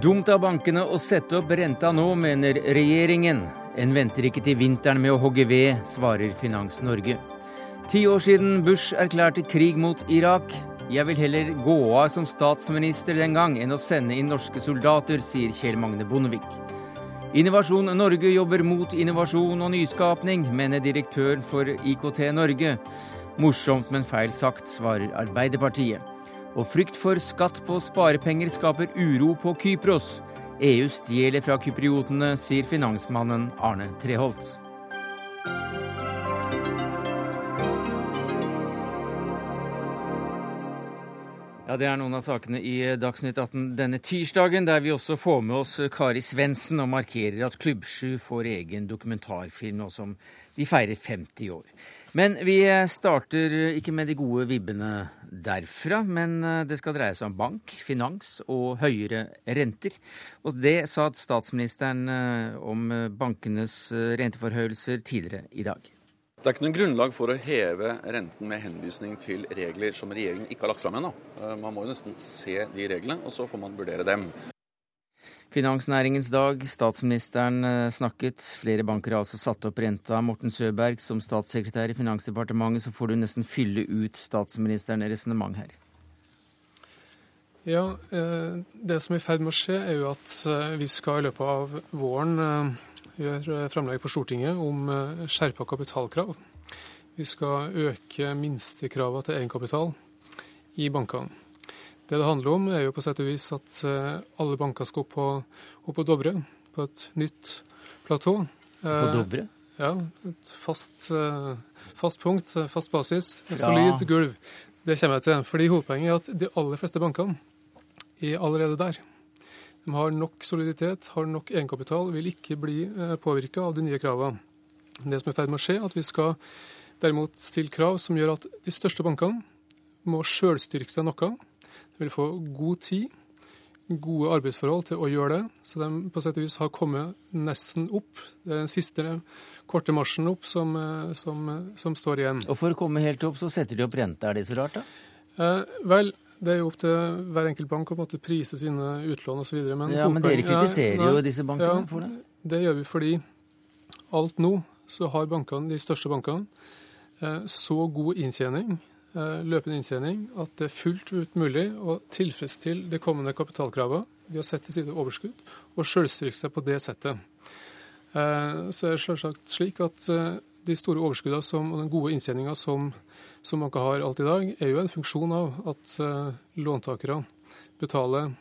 Dumt av bankene å sette opp renta nå, mener regjeringen. En venter ikke til vinteren med å hogge ved, svarer Finans Norge. Ti år siden Bush erklærte krig mot Irak. Jeg vil heller gå av som statsminister den gang enn å sende inn norske soldater, sier Kjell Magne Bondevik. Innovasjon Norge jobber mot innovasjon og nyskapning, mener direktøren for IKT Norge. Morsomt, men feil sagt, svarer Arbeiderpartiet. Og frykt for skatt på sparepenger skaper uro på Kypros. EU stjeler fra kypriotene, sier finansmannen Arne Treholt. Ja, Det er noen av sakene i Dagsnytt 18 denne tirsdagen, der vi også får med oss Kari Svendsen og markerer at Klubbsju får egen dokumentarfilm nå som de feirer 50 år. Men vi starter ikke med de gode vibbene derfra, men det skal dreie seg om bank, finans og høyere renter. Og det sa statsministeren om bankenes renteforhøyelser tidligere i dag. Det er ikke noe grunnlag for å heve renten med henvisning til regler som regjeringen ikke har lagt fram ennå. Man må jo nesten se de reglene, og så får man vurdere dem. Finansnæringens dag. Statsministeren snakket. Flere banker har altså satt opp renta. Morten Søberg, som statssekretær i Finansdepartementet, så får du nesten fylle ut statsministeren resonnement her. Ja, det som er i ferd med å skje, er jo at vi skal i løpet av våren gjøre fremlegg for Stortinget om skjerpa kapitalkrav. Vi skal øke minstekravene til egenkapital i bankene. Det det handler om, er jo på sett og vis at alle banker skal opp på, opp på Dovre, på et nytt platå. På Dovre? Ja, et fast, fast punkt, fast basis, et solid gulv. Det kommer jeg til. Fordi Hovedpoenget er at de aller fleste bankene er allerede der. De har nok soliditet, har nok egenkapital, vil ikke bli påvirka av de nye kravene. Det som er i ferd med å skje, er at vi skal derimot stille krav som gjør at de største bankene må sjølstyrke seg noe. Vil få god tid, gode arbeidsforhold til å gjøre det. Så de på sett og vis har kommet nesten opp. Det er den siste korte marsjen opp som, som, som står igjen. Og for å komme helt opp, så setter de opp renta. Er det så rart, da? Eh, vel, det er jo opp til hver enkelt bank å måtte prise sine utlån osv. Men, ja, men dere kritiserer ja, jo disse bankene ja, for det? Det gjør vi fordi alt nå så har bankene, de største bankene så god inntjening, løpende inntjening, at det er fullt ut mulig å tilfredsstille de kommende kapitalkravene ved å sette til side overskudd og selvstyrke seg på det settet. Så er det selvsagt slik at de store overskuddene som, og den gode inntjeninga som som banker har alt i dag, er jo en funksjon av at låntakerne betaler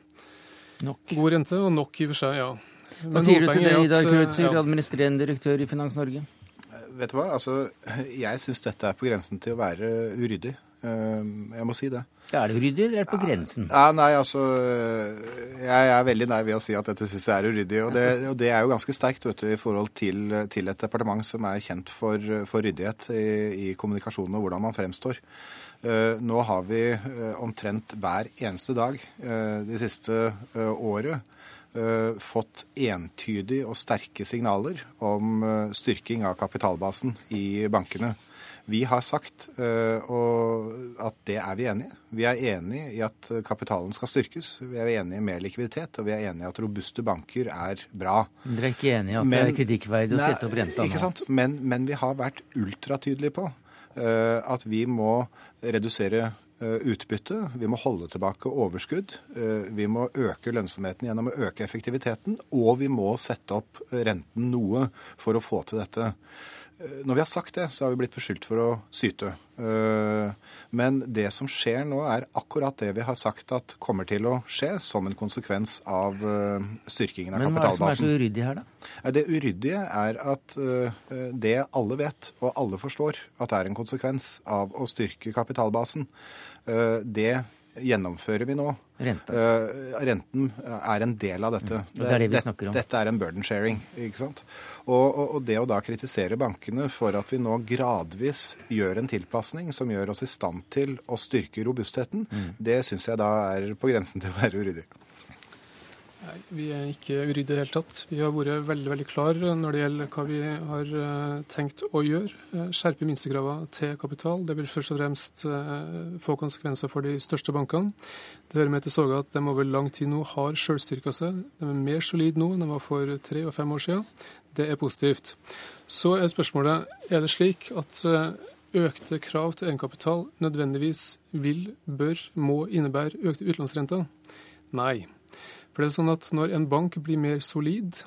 nok. god rente, og nok i og for seg, ja. Men Hva sier du til det, Idar Kreutzer, ja. administrerende direktør i Finans Norge? Vet du hva, altså, jeg syns dette er på grensen til å være uryddig. Jeg må si det. Er det uryddig, eller er det på grensen? Ja, nei, altså, Jeg er veldig nær ved å si at dette syns jeg er uryddig. Og det, og det, er jo ganske sterkt vet du, i forhold til, til et departement som er kjent for, for ryddighet i, i kommunikasjonen og hvordan man fremstår. Nå har vi omtrent hver eneste dag de siste året fått entydige og sterke signaler om styrking av kapitalbasen i bankene. Vi har sagt at det er vi enig i. Vi er enig i at kapitalen skal styrkes. Vi er enig i mer likviditet, og vi er enig i at robuste banker er bra. Dere er ikke enig i at men, det er kritikkverdig å sette opp renta nå? Ikke sant. Men, men vi har vært ultratydelige på at vi må redusere utbytte, vi må holde tilbake overskudd, vi må øke lønnsomheten gjennom å øke effektiviteten, og vi må sette opp renten noe for å få til dette. Når vi har sagt det, så har vi blitt beskyldt for å syte. Men det som skjer nå, er akkurat det vi har sagt at kommer til å skje som en konsekvens av styrkingen av kapitalbasen. Men hva er det som er så uryddig her, da? Det uryddige er at det alle vet, og alle forstår, at det er en konsekvens av å styrke kapitalbasen. Det gjennomfører vi nå. Renta. Renten er en del av dette. Mm. Det er det vi snakker om. Dette er en burden sharing. ikke sant? Og, og, og, det å da kritisere bankene for at vi nå gradvis gjør en tilpasning som gjør oss i stand til å styrke robustheten, mm. det syns jeg da er på grensen til å være uryddig. Nei, Vi er ikke uryddige i det hele tatt. Vi har vært veldig veldig klar når det gjelder hva vi har eh, tenkt å gjøre. Eh, skjerpe minstekravene til kapital. Det vil først og fremst eh, få konsekvenser for de største bankene. Det hører med til soga at de over lang tid nå har sjølstyrka seg. De er mer solide nå enn de var for tre og fem år siden. Det er positivt. Så er spørsmålet er det slik at økte krav til egenkapital nødvendigvis vil, bør, må innebære økte utlånsrenter? Nei. For det er sånn at Når en bank blir mer solid,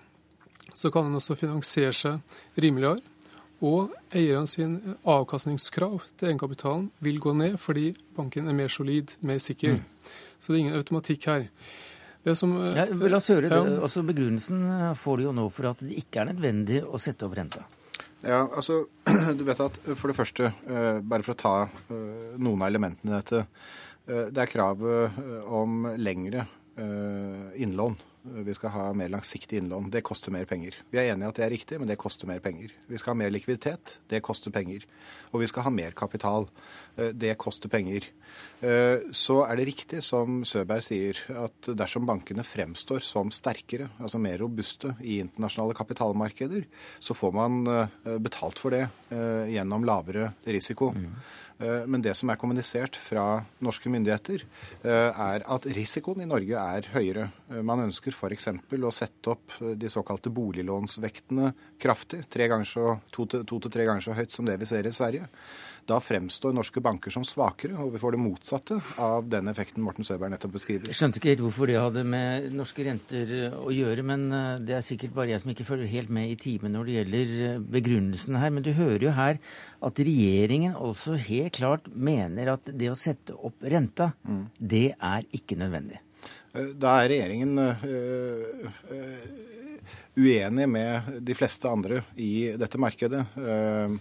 så kan den også finansiere seg rimeligere. Og eierne sin avkastningskrav til egenkapitalen vil gå ned fordi banken er mer solid, mer sikker. Mm. Så det er ingen automatikk her. Som, ja, la oss høre ja. Altså Begrunnelsen får du jo nå for at det ikke er nødvendig å sette opp renta. Ja, altså, du vet at For det første, eh, bare for å ta eh, noen av elementene i dette. Eh, det er kravet om lengre Eh, innlån. Vi skal ha mer langsiktig innlån. Det koster mer penger. Vi er enige at det er riktig, men det koster mer penger. Vi skal ha mer likviditet. Det koster penger. Og vi skal ha mer kapital. Eh, det koster penger. Eh, så er det riktig som Søberg sier, at dersom bankene fremstår som sterkere, altså mer robuste i internasjonale kapitalmarkeder, så får man betalt for det gjennom lavere risiko. Mm. Eh, men det som er kommunisert fra norske myndigheter, eh, er at risikoen i Norge er høyere. Eh, man ønsker f.eks. å sette opp de såkalte boliglånsvektene kraftig. To, til, to til tre ganger så høyt som det vi ser i Sverige. Da fremstår norske banker som svakere, og vi får det motsatte av den effekten Morten Søberg nettopp beskriver. Jeg skjønte ikke helt hvorfor det hadde med norske renter å gjøre, men eh, det er sikkert bare jeg som ikke følger helt med i timen når det gjelder eh, begrunnelsen her. Men du hører jo her at regjeringen også helt klart mener at det å sette opp renta, mm. det er ikke nødvendig. Eh, da er regjeringen øh, øh, uenig med de fleste andre i dette markedet. Uh,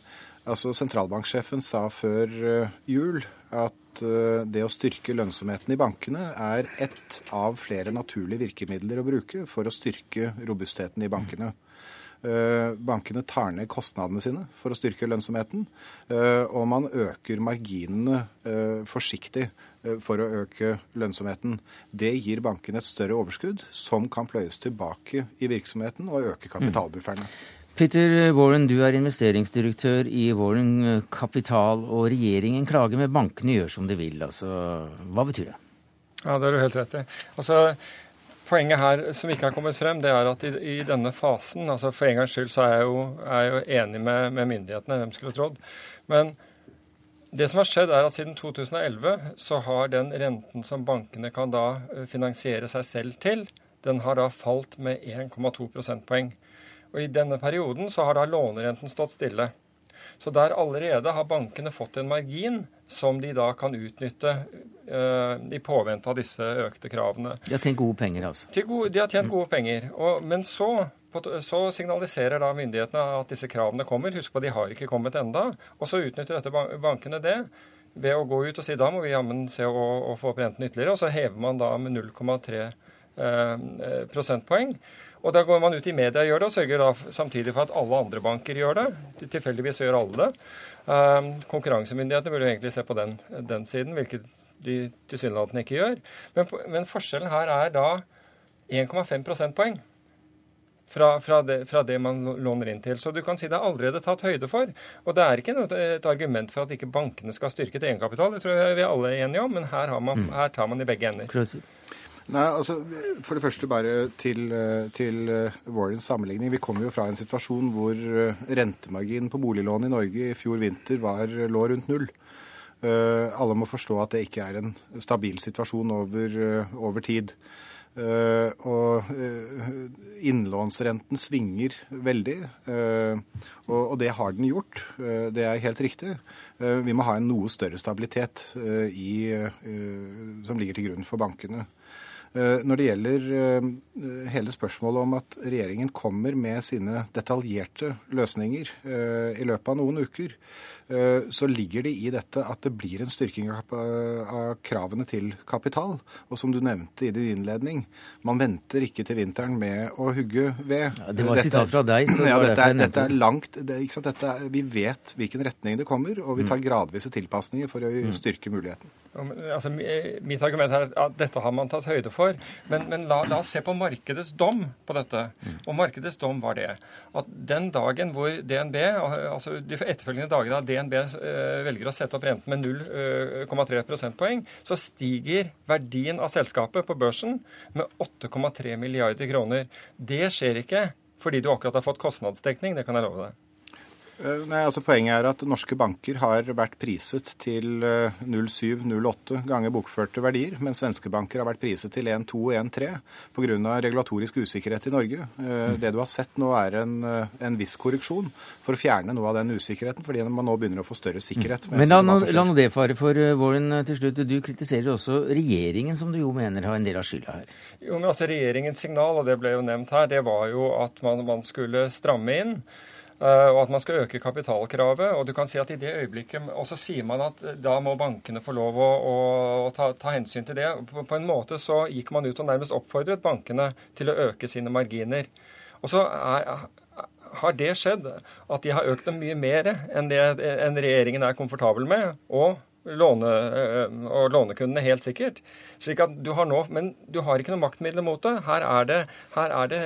Altså Sentralbanksjefen sa før eh, jul at eh, det å styrke lønnsomheten i bankene er ett av flere naturlige virkemidler å bruke for å styrke robustheten i bankene. Eh, bankene tar ned kostnadene sine for å styrke lønnsomheten, og man øker marginene forsiktig for å øke lønnsomheten. Det gir bankene et større overskudd som kan pløyes tilbake i virksomheten og øke kapitalbufferne. Peter Warren, du er investeringsdirektør i Warren Kapital, og regjeringen klager med bankene gjør som de vil. Altså, hva betyr det? Ja, Det har du helt rett i. Altså, Poenget her som ikke har kommet frem, det er at i, i denne fasen altså For en gangs skyld så er jeg jo, er jo enig med, med, myndighetene, hvem skulle trodd. Men det som har skjedd, er at siden 2011 så har den renten som bankene kan da eh, finansiere seg selv til, den har da falt med 1,2 prosentpoeng. Og I denne perioden så har da lånerenten stått stille. Så der allerede har bankene fått en margin som de da kan utnytte uh, i påvente av disse økte kravene. De har tjent gode penger, altså? Gode, de har tjent gode penger. Og, men så, så, signaliserer da myndighetene at disse kravene kommer. Husk på, de har ikke kommet enda. Og så utnytter dette bankene det ved å gå ut og si da må vi jammen se å, å få opp renten ytterligere. Og så hever man da med 0,3 uh, prosentpoeng. Og da går man ut i media og gjør det, og sørger da samtidig for at alle andre banker gjør det. Tilfeldigvis gjør alle det. Um, konkurransemyndighetene burde egentlig se på den, den siden, hvilket de tilsynelatende ikke gjør. Men, men, forskjellen her er da 1,5 prosentpoeng. Fra, fra, det, fra, det, man låner inn til. Så du kan si det er allerede tatt høyde for. Og det er ikke noe, et argument for at ikke bankene skal styrke til egenkapital. Det tror jeg vi er alle enige om, men her, man, mm. her tar man i begge ender. Nei, altså, For det første bare til, til eh, Warrens sammenligning. Vi kommer jo fra en situasjon hvor eh, rentemarginen på boliglån i Norge i fjor vinter var, lå rundt null. Uh, alle må forstå at det ikke er en stabil situasjon over, uh, over tid. Uh, og innlånsrenten svinger veldig, og, og, det har den gjort. det er helt riktig. vi må ha en noe større stabilitet i, som ligger til grunn for bankene. Eh, når det gjelder eh, hele spørsmålet om at regjeringen kommer med sine detaljerte løsninger eh, i løpet av noen uker, så ligger det i dette at det blir en styrking av kravene til kapital. Og som du nevnte i din innledning, man venter ikke til vinteren med å hugge ved. Ja, det var et sitat fra deg. så ja, dette, er, dette er langt det, dette er, Vi vet hvilken retning det kommer, og vi tar mm. gradvise tilpasninger for å mm. styrke muligheten. Altså, mitt argument er at dette har man tatt høyde for. Men, men la, la, oss se på markedets dom på dette. Mm. Og markedets dom var det at den dagen hvor DNB, altså de etterfølgende dager da DNB uh, velger å sette opp renten med 0,3 uh, prosentpoeng, så stiger verdien av selskapet på børsen med 8,3 milliarder kroner. Det skjer ikke fordi du akkurat har fått kostnadsdekning, det kan jeg love deg. Eh, nei, altså Poenget er at norske banker har vært priset til 0,7-0,8 eh, ganger bokførte verdier, mens svenske banker har vært priset til 1,2 og 1,3 pga. regulatorisk usikkerhet i Norge. Eh, det du har sett nå er en, en, viss korreksjon for å fjerne noe av den usikkerheten, fordi man nå begynner å få større sikkerhet. Men la nå det fare for våren til slutt. Du kritiserer også regjeringen, som du jo mener har en del av skylda her. Jo, men altså Regjeringens signal, og det ble jo nevnt her, det var jo at man, man skulle stramme inn. Eh, og at man skal øke kapitalkravet. Og du kan si at i det øyeblikket Og så sier man at da må bankene få lov å, å, å ta, ta, hensyn til det. På, på, en måte så gikk man ut og nærmest oppfordret bankene til å øke sine marginer. Og så er, har det skjedd at de har økt dem mye mer enn det enn regjeringen er komfortabel med. og Låne, eh, og lånekundene, helt sikkert. Slik at du har nå, Men du har ikke noe maktmiddel mot det. Her er det, her er det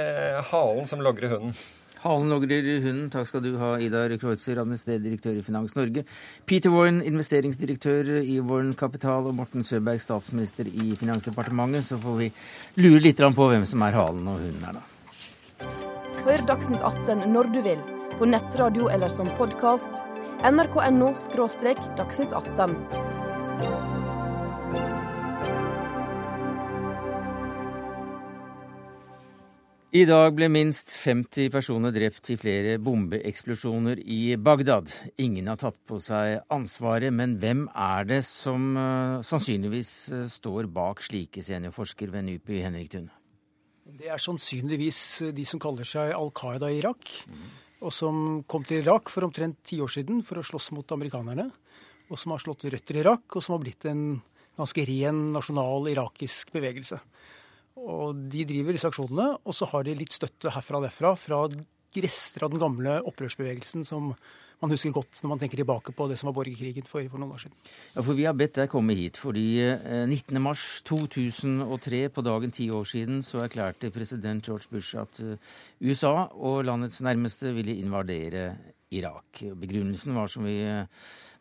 halen som logrer hunden. Halen logrer hunden. Takk skal du ha, Idar Kreutzer, administrerende direktør i Finans Norge. Peter Warren, investeringsdirektør i Warren Kapital, og Morten Søberg, statsminister i Finansdepartementet. Så får vi lure litt på hvem som er halen og hunden her, da. Hør Dagsnytt 18 når du vil, på nettradio eller som podkast. nrk.no – dagsnytt 18. I dag ble minst 50 personer drept i flere bombeeksplosjoner i Bagdad. Ingen har tatt på seg ansvaret, men hvem er det som uh, sannsynligvis uh, står bak slike seniorforsker ved NUPI, Henrik Thune? Det er sannsynligvis eh, de som kaller seg Al Qaida i Irak, og som kom til Irak for omtrent ti år siden for å slåss mot amerikanerne, og som har slått røtter i Irak, og som har blitt en ganske ren nasjonal irakisk bevegelse. Og de driver disse aksjonene, og så har de litt støtte herfra og derfra fra rester av den gamle opprørsbevegelsen som man husker godt når man tenker tilbake på det som var borgerkrigen for, for noen år siden. Ja, for Vi har bedt deg komme hit fordi 19.3.2003, eh, på dagen ti år siden, så erklærte president George Bush at eh, USA og landets nærmeste ville invadere Irak. Begrunnelsen var som vi eh,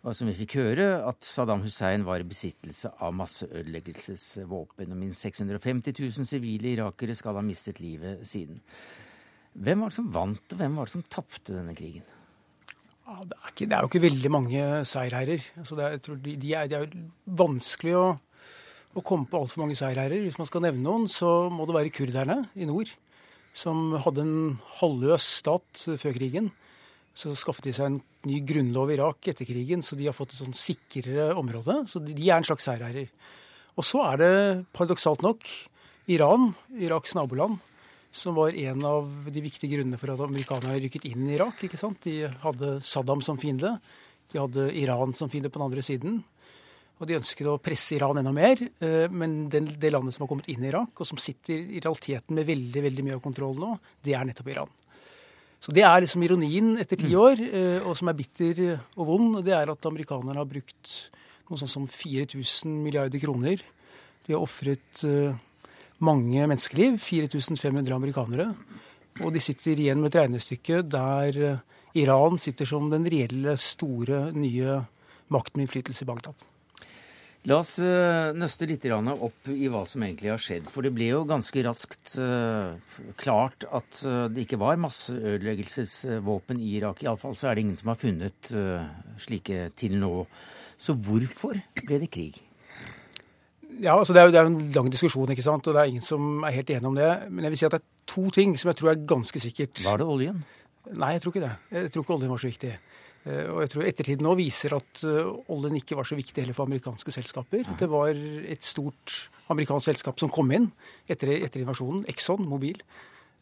og som vi fikk høre, at Saddam Hussein var i besittelse av masseødeleggelsesvåpen. Og minst 650 000 sivile irakere skal ha mistet livet siden. Hvem var det som vant, og hvem var det som tapte denne krigen? Det, er ikke, det, er jo ikke veldig mange seierherrer. Altså det, er, de, de er, er vanskelig å, å komme på altfor mange seierherrer. Hvis man skal nevne noen, så må det være kurderne i nord, som hadde en halvløs stat før krigen. Så skaffet de seg en ny grunnlov i Irak etter krigen, så de har fått et sånn sikrere område. Så de er en slags seierherrer. Og så er det paradoksalt nok Iran, Iraks naboland, som var en av de viktige grunnene for at amerikanerne rykket inn i Irak. ikke sant? De hadde Saddam som fiende. De hadde Iran som fiende på den andre siden. Og de ønsket å presse Iran enda mer. Eh, men det landet som har kommet inn i Irak, og som sitter i realiteten med veldig veldig mye av kontrollen nå, det er nettopp Iran. Så Det er liksom ironien etter ti mm. år, eh, og som er bitter og vond. Det er at amerikanerne har brukt noe sånt som 4000 milliarder kroner. De har ofret eh, mange menneskeliv. 4500 amerikanere. Og de sitter igjen med et regnestykke der eh, Iran sitter som den reelle, store, nye makten med innflytelse i Bagdad. La oss uh, nøste litt opp i hva som egentlig har skjedd. For det ble jo ganske raskt uh, klart at uh, det ikke var masseødeleggelsesvåpen i Irak. Iallfall så er det ingen som har funnet slike til nå. Så hvorfor ble det krig? Ja, altså det er, jo, det er en lang diskusjon, ikke sant? og det er ingen som er helt enige om det. Men jeg vil si at det er to ting som jeg tror er ganske sikkert. Var det oljen? Nei, jeg tror ikke det. Jeg tror ikke oljen var så viktig. Eh, og jeg tror ettertiden nå viser at eh, oljen ikke var så viktig heller for amerikanske selskaper. Det var et stort amerikansk selskap som kom inn etter, etter invasjonen, Exxon Mobil,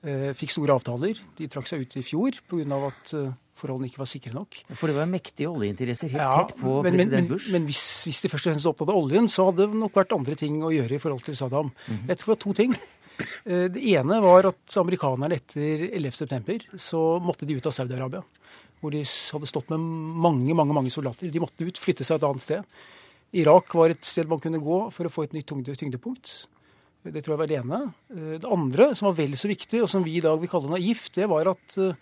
Eh, fikk store avtaler. De trakk seg ut i fjor pga. at forholdene ikke var sikre nok. For det var mektige oljeinteresser helt ja, tett på men, president men, Bush? Men, hvis, hvis, de først og fremst opptatt av oljen, så hadde det nok vært andre ting å gjøre i forhold til Saddam. Mm -hmm. Jeg tror det var to ting. Det ene var at amerikanerne etter 11.9. så måtte de ut av Saudi-Arabia. Hvor de hadde stått med mange mange, mange soldater. De måtte ut, flytte seg et annet sted. Irak var et sted man kunne gå for å få et nytt tyngdepunkt. Det tror jeg var det ene. Eh, det andre, som var vel så viktig, og som vi i dag vil kalle naivt, det var at eh,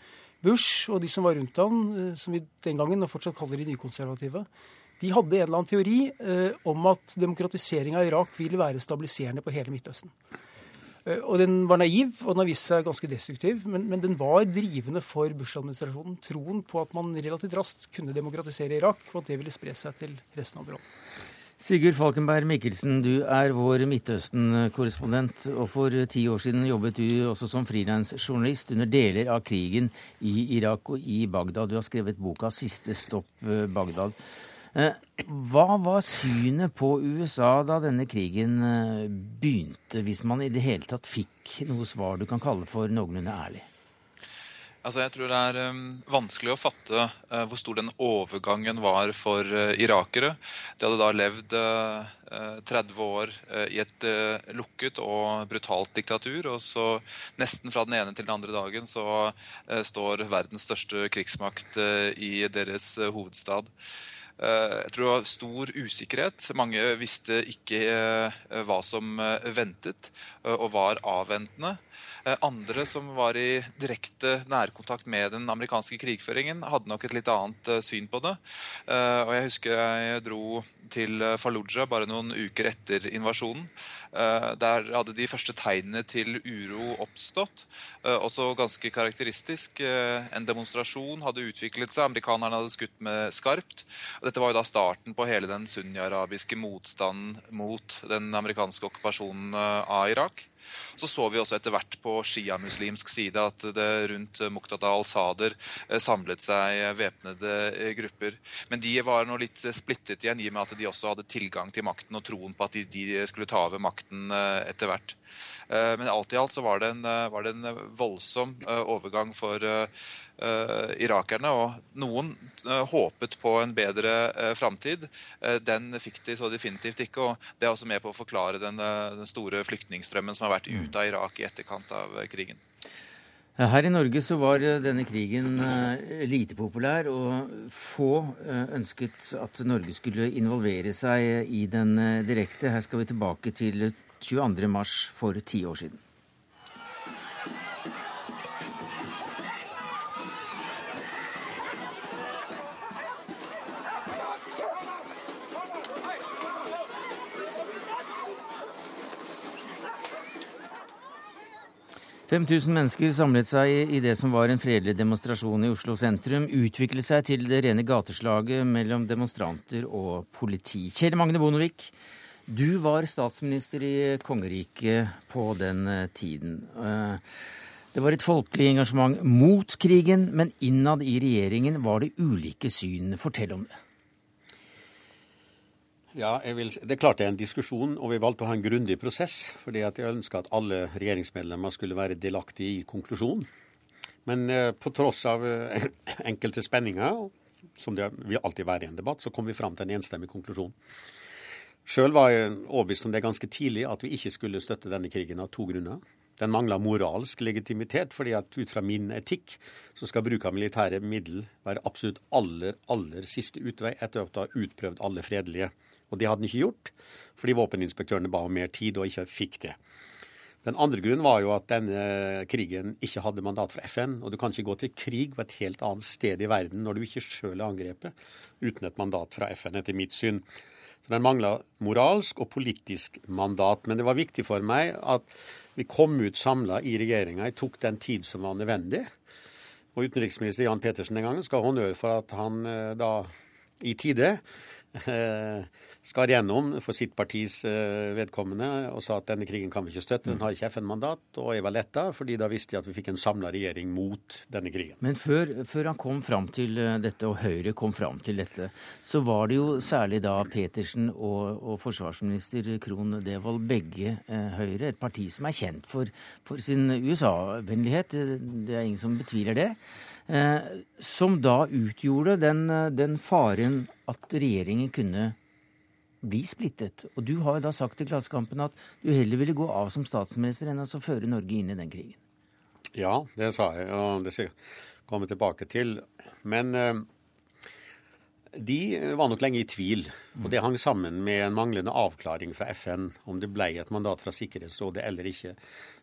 Bush og de som var rundt ham, eh, som vi den gangen og fortsatt kaller de nykonservative, de hadde en eller annen teori om at demokratisering av Irak ville være stabiliserende på hele Midtøsten. Eh, og Den var naiv, og den har vist seg ganske destruktiv, men, men den var drivende for Bush-administrasjonen. Troen på at man relativt raskt kunne demokratisere Irak, og at det ville spre seg til resten av verden. Sigurd Falkenberg Mikkelsen, du er vår Midtøsten-korrespondent. Og for ti år siden jobbet du også som frilansjournalist under deler av krigen i Irak og i Bagdad. Du har skrevet boka 'Siste stopp eh, Bagdad'. Eh, hva var synet på USA da denne krigen eh, begynte, hvis man i det hele tatt fikk noe svar du kan kalle for noenlunde ærlig? Altså, jeg tror det er um, vanskelig å fatte uh, hvor stor den overgangen var for uh, irakere. De hadde da levd uh, 30 år i et lukket og brutalt diktatur. Og så nesten fra den ene til den andre dagen så står verdens største krigsmakt i deres hovedstad. Jeg tror det var stor usikkerhet. Mange visste ikke hva som ventet, og var avventende. Eh, andre som var i direkte nærkontakt med den amerikanske krigføringen, hadde nok et litt annet eh, syn på det. Eh, og jeg husker jeg dro til Fallujah bare noen uker etter invasjonen. Der hadde de første tegnene til uro oppstått. Også ganske karakteristisk. En demonstrasjon hadde utviklet seg. Amerikanerne hadde skutt med skarpt. Dette var jo da starten på hele den sunni-arabiske motstanden mot den amerikanske okkupasjonen av Irak. Så så vi også etter hvert på sjiamuslimsk side at det rundt Muqtada al-Sader eh, samlet seg væpnede eh, grupper. Men de var nå litt splittet igjen i og med at de også hadde tilgang til makten og troen på at de, skulle ta over makten eh, etter hvert. Men alt i alt så var det en, var det en voldsom overgang for irakerne. Og noen håpet på en bedre uh, framtid. Den fikk de så definitivt ikke. og Det er også med på å forklare den, den store flyktningstrømmen som har vært mm. ute av Irak i etterkant av krigen. Her i Norge så var denne krigen lite populær, og få ønsket at Norge skulle involvere seg i den direkte. Her skal vi tilbake til 22. mars for ti år siden. 5000 mennesker samlet seg i det som var en fredelig demonstrasjon i Oslo sentrum, utviklet seg til det rene gateslaget mellom demonstranter og politi. Kjell Magne Bondevik, du var statsminister i kongeriket på den eh, tiden. Eh, det var et folkelig engasjement mot krigen, men innad i regjeringen var det ulike syn. Fortell om det. Ja, vil, Det klart det er en diskusjon, og vi valgte å ha en grundig prosess. fordi jeg ønska at alle regjeringsmedlemmer skulle være delaktige i konklusjonen. Men eh, på tross av eh, enkelte spenninger, som det vil alltid være i en debatt, så kom vi fram til en enstemmig konklusjon. Sjøl var jeg overbevist om det ganske tidlig at vi ikke skulle støtte denne krigen av to grunner. Den mangla moralsk legitimitet, fordi at ut fra min etikk så skal bruk av militære middel være absolutt aller, aller siste utvei etter du har utprøvd alle fredelige. Og det hadde han ikke gjort, fordi våpeninspektørene ba om mer tid og ikke fikk det. Den andre grunnen var jo at denne krigen ikke hadde mandat fra FN. Og du kan ikke gå til krig på et helt annet sted i verden når du ikke sjøl er angrepet, uten et mandat fra FN, etter mitt syn. Så den mangla moralsk og politisk mandat. Men det var viktig for meg at vi kom ut samla i regjeringa. Jeg tok den tid som var nødvendig. Og utenriksminister Jan Petersen den gangen skal ha honnør for at han eh, da i tide eh, skar gjennom for sitt partis eh, vedkommende og sa at denne krigen kan vi ikke støtte, den har ikke FN-mandat. Og jeg var letta, fordi da visste jeg at vi fikk en samla regjering mot denne krigen. Men før, før, han kom fram til eh, dette, og Høyre kom fram til dette, så var det jo særlig da Petersen og, og forsvarsminister Krohn Devold, begge eh, Høyre, et parti som er kjent for, for sin USA-vennlighet, det er ingen som betviler det. Eh, som da utgjorde den, den faren at regjeringen kunne bli splittet. Og du har jo da sagt til Klassekampen at du heller ville gå av som statsminister enn å føre Norge inn i den krigen. Ja, det sa jeg, og det skal jeg komme tilbake til. Men eh, de var nok lenge i tvil. Og det hang sammen med en manglende avklaring fra FN om det ble et mandat fra Sikkerhetsrådet eller ikke.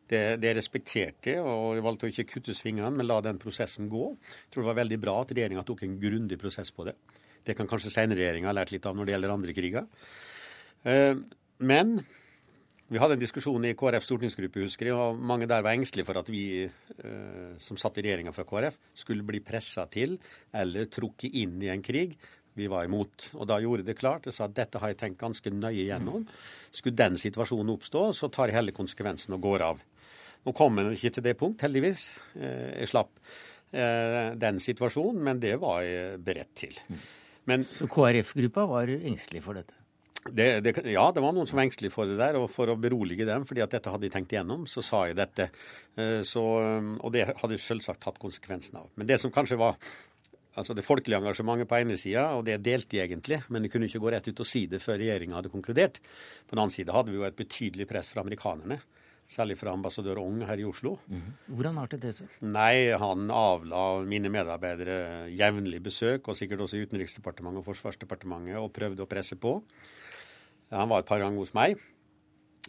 Det, det respekterte og jeg valgte å ikke kutte svingene, men la den prosessen gå. Jeg tror det var veldig bra at regjeringa tok en grundig prosess på det. Det kan kanskje senere regjeringa ha lært litt av når det gjelder andre kriger. Eh, men vi hadde en diskusjon i KrF stortingsgruppe, husker jeg, og mange der var engstelige for at vi eh, som satt i regjeringa fra KrF, skulle bli pressa til eller trukket inn i en krig. Vi var imot. Og da gjorde det klart. Jeg sa at dette har jeg tenkt ganske nøye gjennom. Skulle den situasjonen oppstå, så tar jeg heller konsekvensen og går av. Nå kom jeg ikke til det punkt, heldigvis. Eh, jeg slapp den situasjonen, men det var jeg beredt til. Men, så KrF-gruppa var engstelig for dette? Det, det, ja, det var noen som var engstelige for det der. Og for å berolige dem, fordi at dette hadde de tenkt igjennom, så sa jeg dette. Eh, så, og det hadde jeg selvsagt tatt konsekvensen av. Men det som kanskje var altså det folkelige engasjementet på ene sida, og det delte de egentlig, men de kunne ikke gå rett ut og si det før regjeringa hadde konkludert. På den annen side hadde vi jo et betydelig press fra amerikanerne. Særlig fra ambassadør Ong her i Oslo. Mm. Hvordan artet det seg? Nei, Han avla mine medarbeidere jevnlig besøk, og sikkert også i Utenriksdepartementet og Forsvarsdepartementet, og prøvde å presse på. Han var et par ganger hos meg.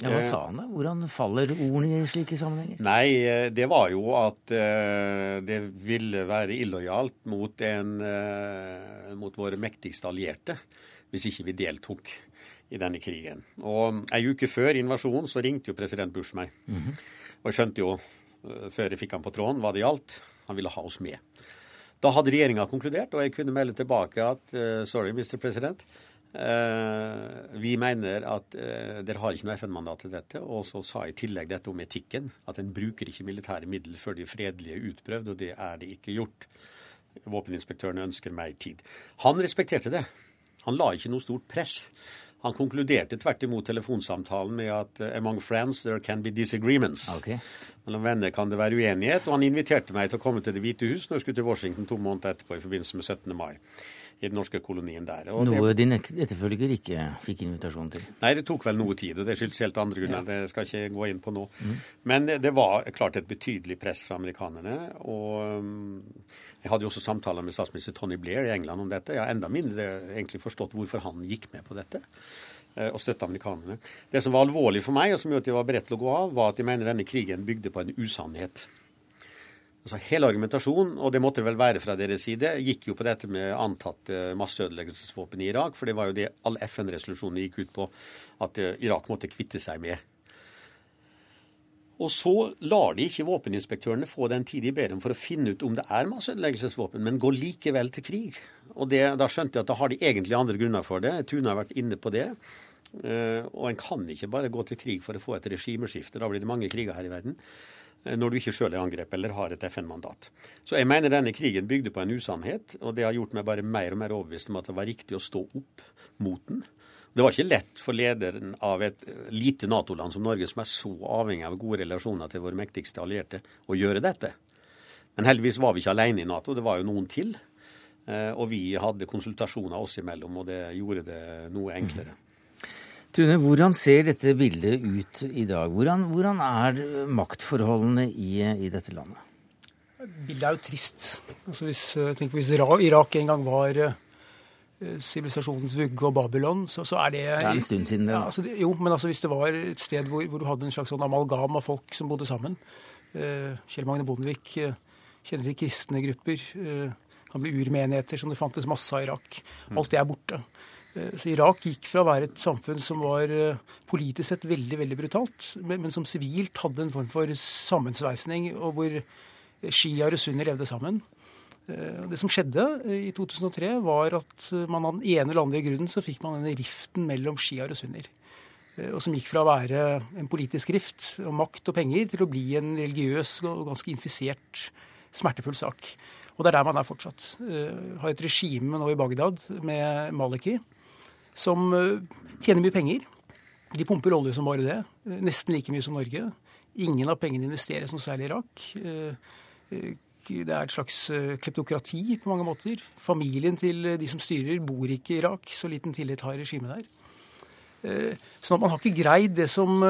Ja, Hva sa han da? Hvordan faller ordene i slike sammenhenger? Nei, eh, det var jo at uh, det ville være illojalt mot, en, mot våre mektigste allierte hvis ikke vi deltok i denne krigen. Og Ei uke før invasjonen så ringte jo president Bush meg. Mm -hmm. Og jeg skjønte jo eh, før jeg fikk han på tråden hva det gjaldt. Han ville ha oss med. Da hadde regjeringa konkludert, og jeg kunne melde tilbake at uh, sorry, Mr. President. Uh, vi mener at uh, dere har ikke noe FN-mandat til dette. Og så sa jeg i tillegg dette om etikken. At en bruker ikke militære midler før de fredelige er utprøvd, og det er det ikke gjort. Våpeninspektørene ønsker mer tid. Han respekterte det. Han la ikke noe stort press. Han konkluderte tvert imot telefonsamtalen med at uh, among friends there can be disagreements. Okay. Mellom venner kan det være uenighet. Og han inviterte meg til å komme til Det hvite hus når jeg skulle til Washington to måneder etterpå i forbindelse med 17. mai. I den norske kolonien der. Og noe det, din etterfølger ikke fikk invitasjon til? Nei, det tok vel noe tid. Og det skyldes helt andre grunner. Ja. Det skal jeg ikke gå inn på nå. Mm. Men det var klart et betydelig press fra amerikanerne. og... Jeg hadde jo også samtaler med statsminister Tony Blair i England om dette. Jeg har enda mindre egentlig forstått hvorfor han gikk med på dette eh, og støtte amerikanerne. Det som var alvorlig for meg, og som gjorde at jeg var beredt til å gå av, var at jeg mener denne krigen bygde på en usannhet. Altså Hele argumentasjonen, og det måtte det vel være fra deres side, gikk jo på dette med antatt masseødeleggelsesvåpen i Irak. For det var jo det alle FN-resolusjonene gikk ut på, at eh, Irak måtte kvitte seg med. Og så lar de ikke våpeninspektørene få den tid de ber om for å finne ut om det er masseødeleggelsesvåpen, men går likevel til krig. Og det, Da skjønte jeg at da har de egentlig andre grunner for det. Tune har vært inne på det. Uh, og en kan ikke bare gå til krig for å få et regimeskifte. Da blir det mange kriger her i verden. Uh, når du ikke sjøl er angrepet eller har et FN-mandat. Så jeg mener denne krigen bygde på en usannhet, og det har gjort meg bare mer og mer overbevist om at det var riktig å stå opp mot den. Det var ikke lett for lederen av et lite Nato-land som Norge, som er så avhengig av gode relasjoner til våre mektigste allierte, å gjøre dette. Men heldigvis var vi ikke alene i Nato, det var jo noen til. Eh, og vi hadde konsultasjoner oss imellom, og det gjorde det noe enklere. Tune, hvordan ser dette bildet ut i dag? Hvordan, hvordan er maktforholdene i, i, dette landet? Bildet er jo trist. Altså hvis, tenk hvis Irak en gang var eh, Eh, sivilisasjonens vugge og Babylon, så, så, er det Det er en stund siden, det. Ja, altså, jo, men altså, hvis det var et sted hvor, hvor, du hadde en slags sånn amalgam av folk som bodde sammen uh, Kjell Magne Bondevik uh, kjenner til kristne grupper. Uh, kan bli urmenigheter, som det fantes masse av i Irak. Mm. Alt det er borte. Så Irak gikk fra å være et samfunn som var politisk sett veldig veldig brutalt, men, men som sivilt hadde en form for sammensveisning, og hvor shia og sunni levde sammen. Det som skjedde i 2003, var at man av den ene eller andre grunnen så fikk man denne riften mellom sjiaer og sunnier. Og som gikk fra å være en politisk rift om makt og penger til å bli en religiøs og ganske infisert, smertefull sak. Og det er der man er fortsatt. Har et regime nå i Bagdad med Maliki som tjener mye penger. De pumper olje som bare det. Nesten like mye som Norge. Ingen av pengene investeres noe særlig i Irak. Det er et slags eh, kleptokrati på mange måter. Familien til eh, de som styrer, bor ikke i Irak. Så liten tillit har regimet der. Eh, sånn at man har ikke greid det som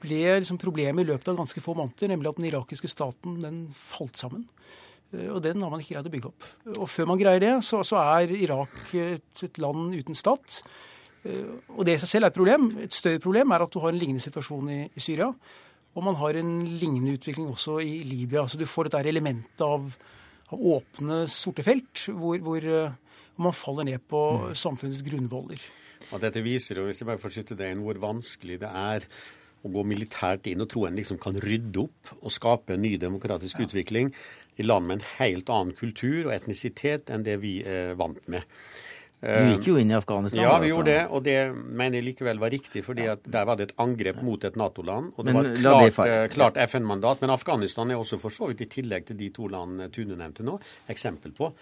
ble liksom problemet i løpet av ganske få måneder, nemlig at den irakiske staten den falt sammen. Og den har man ikke greid å bygge opp. Og før man greier det, så, så er Irak et, et, land uten stat. Og det i seg selv er et problem. Et større problem er at du har en lignende situasjon i, i Syria. Og man har en lignende utvikling også i Libya. Så du får dette elementet av, av åpne, sorte felt, hvor, hvor, hvor, eh, man faller ned på mm. samfunnets grunnvoller. Og dette viser jo, hvis jeg bare får skyte det inn, hvor vanskelig det er å gå militært inn og tro en liksom kan rydde opp og skape en ny demokratisk ja. utvikling i land med en helt annen kultur og etnisitet enn det vi er vant med. Du gikk jo inn i Afghanistan. Ja, vi altså. gjorde det. Og det mener jeg likevel var riktig, fordi at der var det et angrep mot et Nato-land. Og det men, var klart, eh, klart FN-mandat. Men Afghanistan er også for så vidt, i tillegg til de to land Tune nevnte nå, eksempel på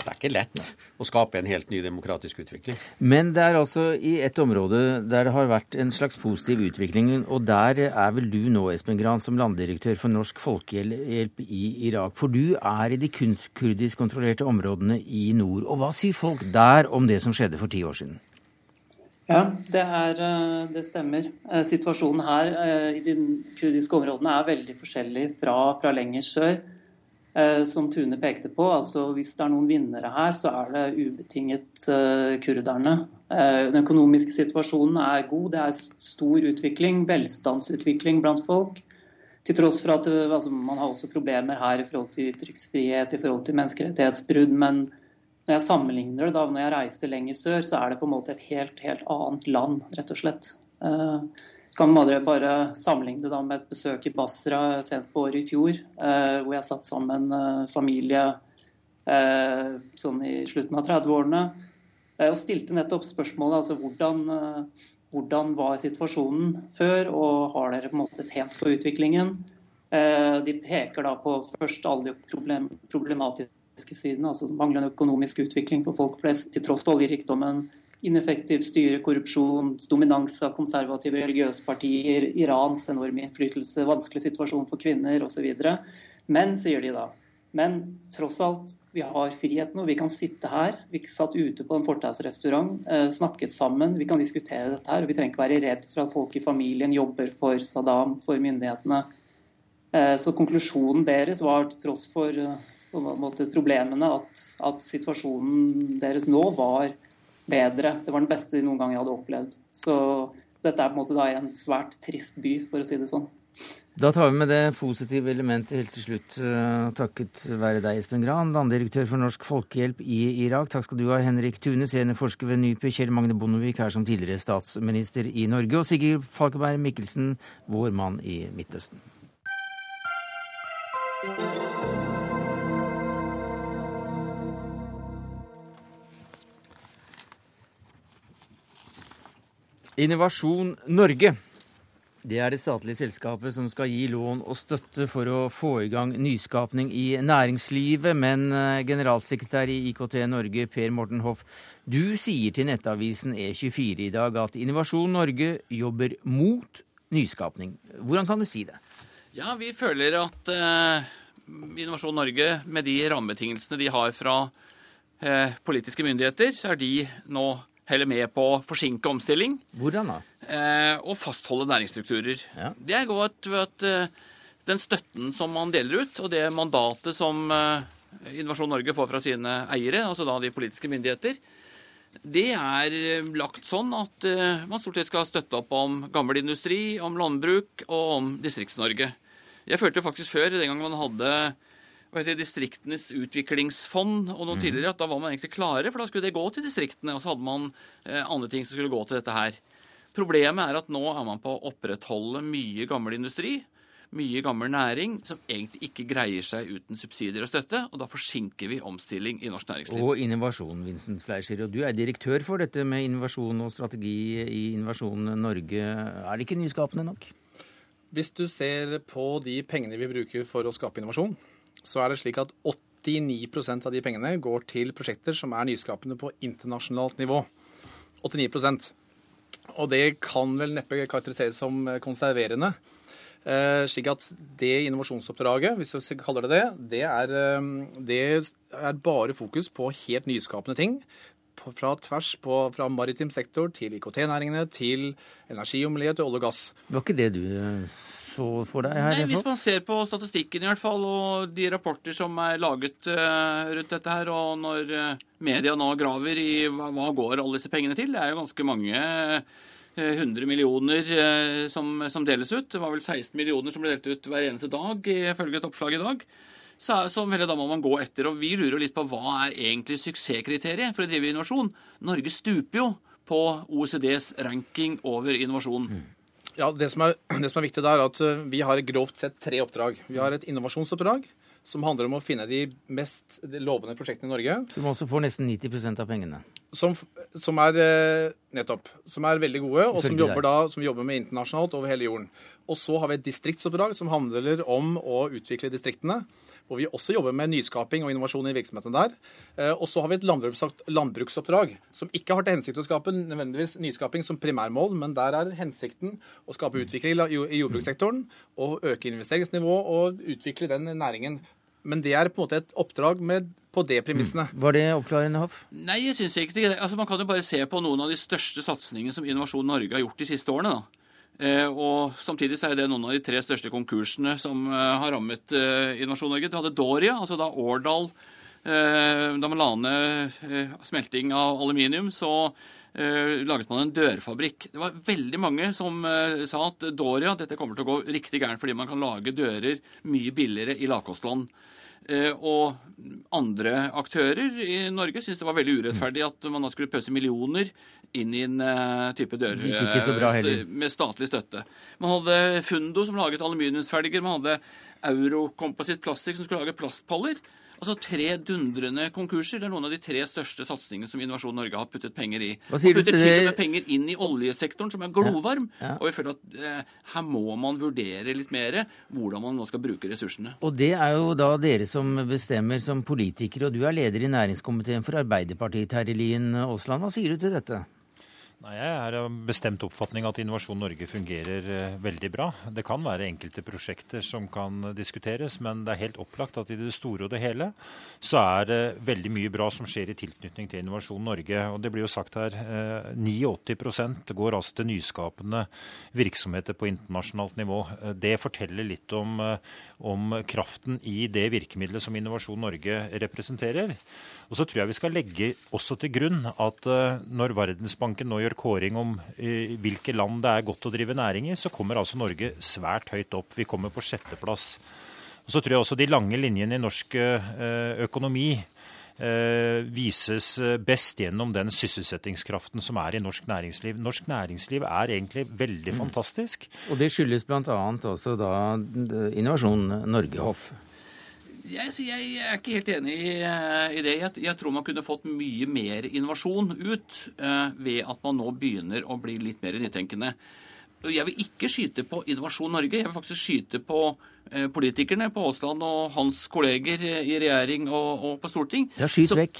det er ikke lett å skape en helt ny demokratisk utvikling. Men det er altså i et område der det har vært en slags positiv utvikling, og der er vel du nå, Espen Gran, som landdirektør for Norsk Folkehjelp i Irak. For du er i de kunstkurdisk kontrollerte områdene i nord. Og hva sier folk der om det som skjedde for ti år siden? Ja, det, er, eh, det, stemmer. Eh, situasjonen her eh, i de kurdiske områdene er veldig forskjellig fra, fra lenger sør. Eh, som Tune pekte på. altså Hvis det er noen vinnere her, så er det ubetinget uh, kurderne. Uh, den økonomiske situasjonen er god. Det er stor utvikling, velstandsutvikling blant folk. Til tross for at altså, man har også problemer her i forhold til ytringsfrihet, i forhold til menneskerettighetsbrudd. Men når jeg sammenligner det da, når jeg reiser lenger sør, så er det på en måte et helt, helt annet land, rett og slett. Uh, kan man bare sammenligne det med et besøk i Basra sent på året i fjor, eh, hvor jeg satt sammen med en eh, familie eh, sånn i slutten av 30-årene og stilte nettopp spørsmålet altså hvordan, hvordan var situasjonen før, og har dere på en måte tjent på utviklingen? De peker da på først alle de problem, problematiske sidene, altså manglende økonomisk utvikling for folk flest, til tross for oljerikdommen ineffektivt styre, korrupsjon, dominans av konservative religiøse partier, Irans enorme innflytelse, vanskelig situasjon for kvinner osv. Men, sier de da, men tross alt, vi har friheten, og vi kan sitte her. Vi satt ute på en fortausrestaurant, eh, snakket sammen, vi kan diskutere dette her. og Vi trenger ikke være redd for at folk i familien jobber for Saddam, for myndighetene. Eh, så konklusjonen deres var til tross for eh, måte, problemene at, at situasjonen deres nå var bedre. Det var den beste de noen gang hadde opplevd. Så dette er på en måte da en svært trist by, for å si det sånn. Da tar vi med det positive elementet helt til slutt. Eh, takket være deg, Espen Gran, landdirektør for Norsk Folkehjelp i Irak. Takk skal du ha, Henrik Tune, seniorforsker ved NUPI, Kjell Magne Bondevik her som tidligere statsminister i Norge, og Sigurd Falkeberg Mikkelsen, vår mann i Midtøsten. Innovasjon Norge. Det er det statlige selskapet som skal gi lån og støtte for å få i gang nyskapning i næringslivet. Men eh, generalsekretær i IKT Norge, Per Morten Hoff, du sier til nettavisen E24 i dag at Innovasjon Norge jobber mot nyskapning. Hvordan kan du si det? Ja, vi føler at eh, Innovasjon Norge, med de rammebetingelsene de har fra eh, politiske myndigheter, så er de nå heller med på å forsinke omstilling. Hvordan da? Eh, og fastholde næringsstrukturer. Ja. Det er godt ved at eh, den støtten som man deler ut, og det mandatet som eh, Innovasjon Norge får fra sine eiere, altså da de politiske myndigheter, det er lagt sånn at man stort sett skal støtte opp om gammel industri, om landbruk og om Distrikts-Norge. Jeg følte faktisk før, den gangen man hadde si, Distriktenes utviklingsfond og noe mm. tidligere, at da var man egentlig klare, for da skulle det gå til distriktene. Og så hadde man eh, andre ting som skulle gå til dette her. Problemet er at nå er man på å opprettholde mye gammel industri. mye gammel næring som egentlig ikke greier seg uten subsidier og støtte, og da forsinker vi omstilling i norsk næringsliv. Og innovasjon, Vincent Fleischer. Og du er direktør for dette med innovasjon og strategi i Innovasjon Norge. Er det ikke nyskapende nok? Hvis du ser på de pengene vi bruker for å skape innovasjon, så er det slik at 89% av de pengene går til prosjekter som er nyskapende på internasjonalt nivå. 89% Og det kan vel neppe karakteriseres som konserverende. Eh, slik at det innovasjonsoppdraget, hvis vi kaller det det, det er, eh, det er bare fokus på helt nyskapende ting. Fra tvers på, fra maritim sektor til IKT-næringene til energi og til olje og gass. Var ikke det du eh, så for deg her? Nei, Hvis man ser på statistikken i hvert fall, og de rapporter som er laget uh, rundt dette her, og når uh, media nå graver i hva, hva, går alle disse pengene til, det er jo ganske mange uh, 100 millioner eh, som, som, deles ut. Det var vel 16 millioner som ble delt ut hver eneste dag, ifølge et oppslag i dag. Så, så da må man gå etter. Og vi lurer litt på hva er egentlig suksesskriteriet for å drive innovasjon. Norge stuper jo på OECDs ranking over innovasjon. Mm. Ja, det som, er, det som er viktig der, er at eh, vi har grovt sett tre oppdrag. Vi har et innovasjonsoppdrag som handler om å finne de mest lovende prosjektene i Norge. Som også får nesten 90% av pengene. Som, som, er eh, nettopp, som er veldig gode, og som jobber, da, som jobber, med internasjonalt over hele jorden. Og så har vi et distriktsoppdrag som handler om å utvikle distriktene. Hvor vi også jobber med nyskaping og innovasjon i virksomheten der. Eh, og så har vi et landbruksoppdrag som ikke har til hensikt å skape nødvendigvis nyskaping som primærmål, men der er hensikten å skape utvikling i jordbrukssektoren og øke investeringsnivået og utvikle den næringen. Men det er på en måte et oppdrag med på det premissene. Mm. Var det oppklarende, Hoff? Nei, jeg syns ikke det. Altså, man kan jo bare se på noen av de største satsingene som Innovasjon Norge har gjort de siste årene. da. Eh, og Samtidig så er det noen av de tre største konkursene som eh, har rammet eh, Innovasjon Norge. Du hadde Doria, altså da Årdal Da man la ned smelting av aluminium, så laget man en dørfabrikk. Det var veldig mange som sa at Doria dette kommer til å gå riktig gærent fordi man kan lage dører mye billigere i lavkostland. Og andre aktører i Norge syntes det var veldig urettferdig at man da skulle pøse millioner inn i en uh, type dør med statlig støtte. Man hadde Fundo som laget aluminiumsfelger. Man hadde Eurocomposite Plastic som skulle lage plastpaller. Altså tre dundrende konkurser. Det er noen av de tre største satsingene som Innovasjon Norge har puttet penger i. Hva sier og putter du til og med penger inn i oljesektoren, som er glovarm. Ja, ja. Og vi føler at eh, her må man vurdere litt mer hvordan man nå skal bruke ressursene. Og det er jo da dere som bestemmer som politikere, og du er leder i næringskomiteen for Arbeiderpartiet, Terje Lien Aasland. Hva sier du til dette? Nei, Jeg er av bestemt oppfatning at Innovasjon Norge fungerer eh, veldig bra. Det kan være enkelte prosjekter som kan diskuteres, men det er helt opplagt at i det store og det hele så er det veldig mye bra som skjer i tilknytning til Innovasjon Norge. Og det blir jo sagt her, 89 eh, går altså til nyskapende virksomheter på internasjonalt nivå. Eh, det forteller litt om, om kraften i det virkemidlet som Innovasjon Norge representerer. Og så tror jeg vi skal legge også til grunn at uh, når Verdensbanken nå gjør kåring om uh, hvilke land det er godt å drive næring i, så kommer altså Norge svært høyt opp. Vi kommer på sjetteplass. Og så tror jeg også de lange linjene i norsk uh, økonomi vises best gjennom den sysselsettingskraften som er i norsk næringsliv. Norsk næringsliv er egentlig veldig mm. fantastisk. Og det skyldes bl.a. også da Innovasjon Norge. Jeg, jeg, er ikke helt enig i, eh, i det. Jeg, jeg, tror man kunne fått mye mer innovasjon ut uh, ved at man nå begynner å bli litt mer nytenkende. Jeg vil ikke skyte på Innovasjon Norge. Jeg vil faktisk skyte på uh, politikerne på Aasland og hans kolleger i regjering og, og på storting.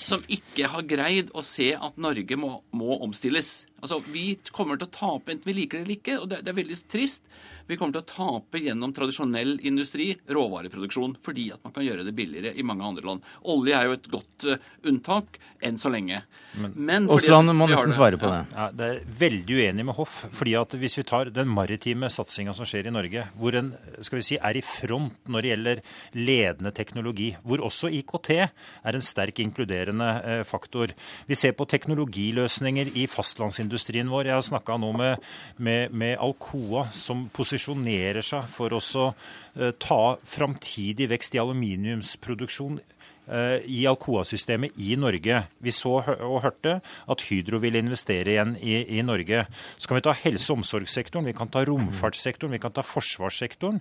Som, som, ikke har greid å se at Norge må, må omstilles. Altså, Vi kommer til å tape enten vi liker det eller ikke, og det, det er veldig trist. Vi kommer til å tape gjennom tradisjonell industri, råvareproduksjon, fordi at man kan gjøre det billigere i mange andre land. Olje er jo et godt uh, unntak enn så lenge. Men, Men Osland må nesten svare på det. Ja, det er veldig uenig med Hoff. fordi at Hvis vi tar den maritime satsinga som skjer i Norge, hvor en skal vi si, er i front når det gjelder ledende teknologi, hvor også IKT er en sterk inkluderende uh, faktor. Vi ser på teknologiløsninger i fastlandsindustrien vår. Jeg har snakka nå med, med, med Alcoa, som posisjonerer seg for å eh, ta framtidig vekst i aluminiumsproduksjon Eh, i Alcoa-systemet i Norge. Vi så og hørte at Hydro vil investere igjen i, i, Norge. Så kan vi ta helse- og omsorgssektoren, vi kan ta romfartssektoren, vi kan ta forsvarssektoren.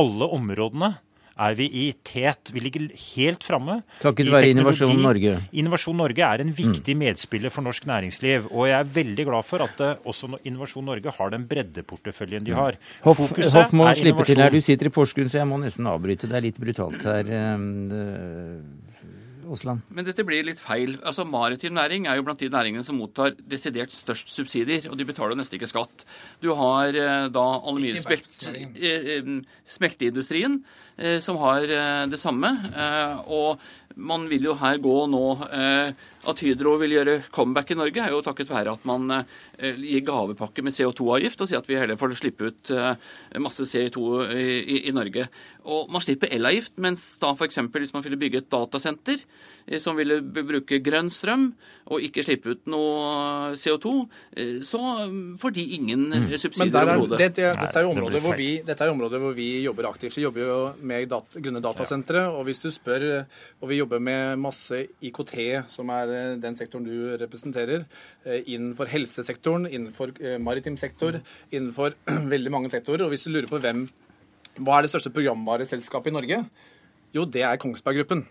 Alle områdene er vi i tet. Vi ligger helt framme. Takket være Innovasjon Norge. Innovasjon Norge er en viktig mm. medspiller for norsk næringsliv. Og jeg er veldig glad for at uh, også Innovasjon Norge har den breddeporteføljen de har. Hoff, Hoff må slippe til her. Du sitter i Porsgrunn, så jeg må nesten avbryte. Det er litt brutalt her. Osland? Men dette blir litt feil. Altså Maritim næring er jo blant de næringene som mottar desidert størst subsidier, og de betaler jo nesten ikke skatt. Du har eh, da aluminiumssmelteindustrien, eh, eh, som har det samme. Og man vil jo her gå nå At Hydro vil gjøre comeback i Norge, er jo takket være at man gir gavepakke med CO2-avgift og sier at vi heller får slippe ut masse CO2 i, i Norge. Og man slipper elavgift, mens da f.eks. hvis man ville bygge et datasenter Eh, som ville bruke grønn strøm og ikke slippe ut noe CO2, eh, så mm, får de ingen mm. subsidier overhodet. Det, det, dette, er jo områder hvor vi, er hvor vi jobber aktivt. Vi jobber jo med dat, grønne datasentre. Og hvis du spør, og vi jobber med masse IKT, som er den sektoren du representerer, innenfor helsesektoren, innenfor maritim sektor, innenfor veldig mange sektorer. Og hvis du lurer på hvem hva er det største programvareselskapet i Norge? Jo, det er Kongsberg Gruppen.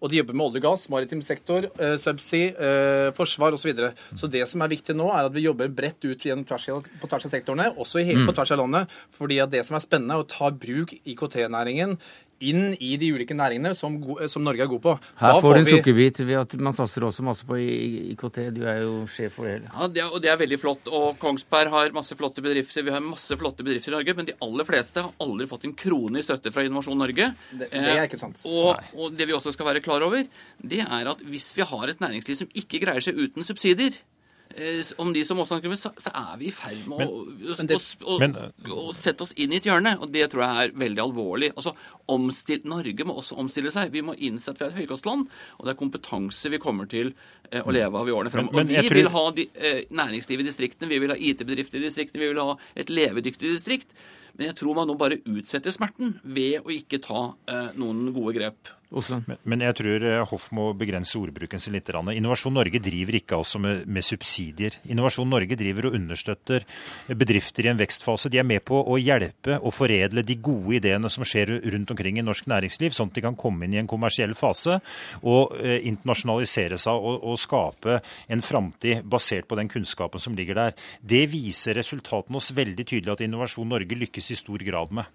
Og de jobber med olje og gass, maritim sektor, uh, subsea, uh, forsvar osv. Så, videre. så det som er viktig nå, er at vi jobber bredt ut tvers, på tvers av sektorene, også i, mm. på tvers av landet. fordi at det som er spennende, er å ta bruk IKT-næringen inn i de ulike næringene som, som Norge er god på. Her får du en vi... sukkerbit ved at man satser også masse på IKT. Du er jo sjef for det hele. Ja, det er, og det er veldig flott. Og Kongsberg har masse flotte bedrifter. Vi har masse flotte bedrifter i Norge, men de aller fleste har aldri fått en krone i støtte fra Innovasjon Norge. Det, det er ikke sant. Eh, og, og det vi også skal være klar over, det er at hvis vi har et næringsliv som ikke greier seg uten subsidier, om de som også så, så er vi i ferd med å, men det, å, men, å, sette oss inn i et hjørne. Og det tror jeg er veldig alvorlig. Altså, omstill, Norge må også omstille seg. Vi må innse at vi er et høykostland, og det er kompetanse vi kommer til eh, å leve av i årene fremover. Og vi tror... vil ha de, eh, næringsliv i distriktene, vi vil ha IT-bedrifter i distriktene, vi vil ha et levedyktig distrikt. Men jeg tror man nå bare utsetter smerten ved å ikke ta eh, noen gode grep. Men, men, jeg tror eh, Hoff må begrense ordbruken sin litt. Innovasjon Norge driver ikke altså med, med, subsidier. Innovasjon Norge driver og understøtter bedrifter i en vekstfase. De er med på å hjelpe og foredle de gode ideene som skjer rundt omkring i norsk næringsliv, sånn at de kan komme inn i en kommersiell fase og eh, internasjonalisere seg og, og skape en framtid basert på den kunnskapen som ligger der. Det viser resultatene oss veldig tydelig at Innovasjon Norge lykkes i stor grad med.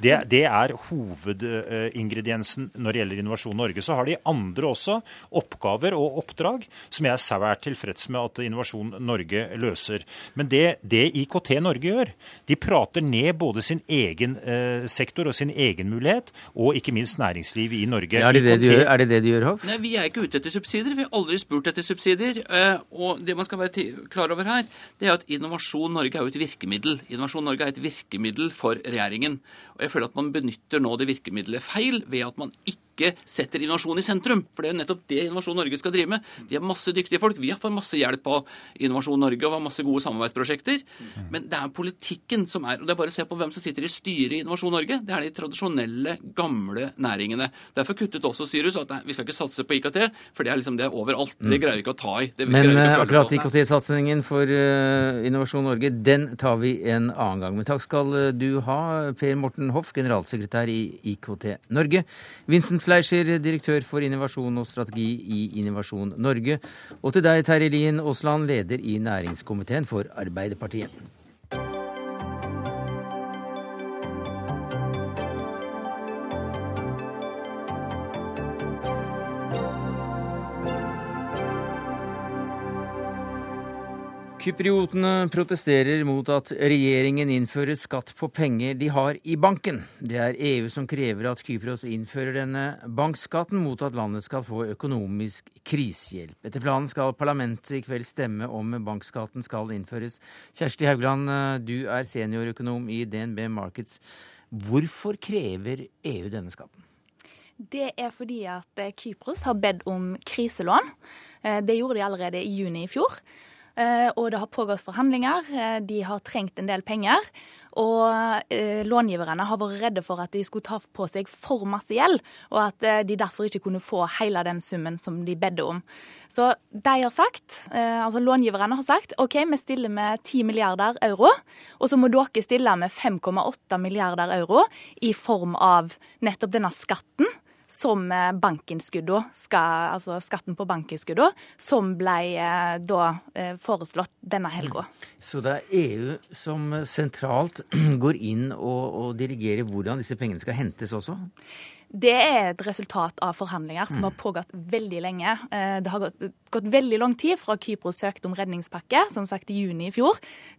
Det, det er hovedingrediensen når det gjelder Innovasjon Norge. Så har de andre også oppgaver og oppdrag som jeg er svært tilfreds med at Innovasjon Norge løser. Men det, det IKT Norge gjør, de prater ned både sin egen eh, sektor og sin egen mulighet, og ikke minst næringsliv i Norge. Ja, er, det det de gjør, er det det de gjør, Hoff? Nei, Vi er ikke ute etter subsidier. Vi har aldri spurt etter subsidier. Eh, og det man skal være klar over her, det er at Innovasjon Norge er jo et virkemiddel. Innovasjon Norge er et virkemiddel for regjeringen. Og jeg føler at man benytter nå det virkemiddelet feil ved at man ikke ikke setter innovasjon i sentrum. For det er jo nettopp det Innovasjon Norge skal drive med. De har masse dyktige folk. Vi har fått masse hjelp av Innovasjon Norge og har masse gode samarbeidsprosjekter. Men det er politikken som er Og det er bare å se på hvem som sitter i styret i Innovasjon Norge. Det er de tradisjonelle, gamle næringene. Derfor kuttet også styret så at nei, vi skal ikke satse på IKT, for det er liksom det er overalt. Det greier vi ikke å ta i. Men akkurat IKT-satsingen for uh, Innovasjon Norge, den tar vi en annen gang. Men takk skal eh, du ha, Per Morten Hoff, generalsekretær i IKT Norge. Vincent Fleischer, direktør for innovasjon og strategi i Innovasjon Norge. Og til deg, Terje Lien Aasland, leder i næringskomiteen for Arbeiderpartiet. Kypriotene protesterer mot at regjeringen innfører skatt på penger de har i banken. Det er EU som krever at Kypros innfører denne bankskatten mot at landet skal få økonomisk krisehjelp. Etter planen skal parlamentet i kveld stemme om bankskatten skal innføres. Kjersti Haugland, du er seniorøkonom i DNB Markets. Hvorfor krever EU denne skatten? Det er fordi at Kypros har bedt om kriselån. Eh, det gjorde de allerede i juni i fjor. Og det har pågått forhandlinger. De har trengt en del penger. Og eh, långiverne har vært redde for at de skulle ta på seg for masse gjeld, og at eh, de derfor ikke kunne få hele den summen som de bedde om. Så de har sagt, eh, altså långiverne har sagt OK, vi stiller med 10 milliarder euro, og så må dere stille med 5,8 milliarder euro i form av nettopp denne skatten som bankinnskuddene, bankinnskudda, altså skatten på bankinnskuddene, som ble eh, da eh, foreslått denne helga. Mm. Så det er EU som sentralt går inn og, og dirigerer hvordan disse pengene skal hentes også? Det er et resultat av forhandlinger som har mm. pågått veldig lenge. Eh, det har gått, gått veldig lang tid fra Kypros søkte om redningspakke, som sagt i juni i fjor,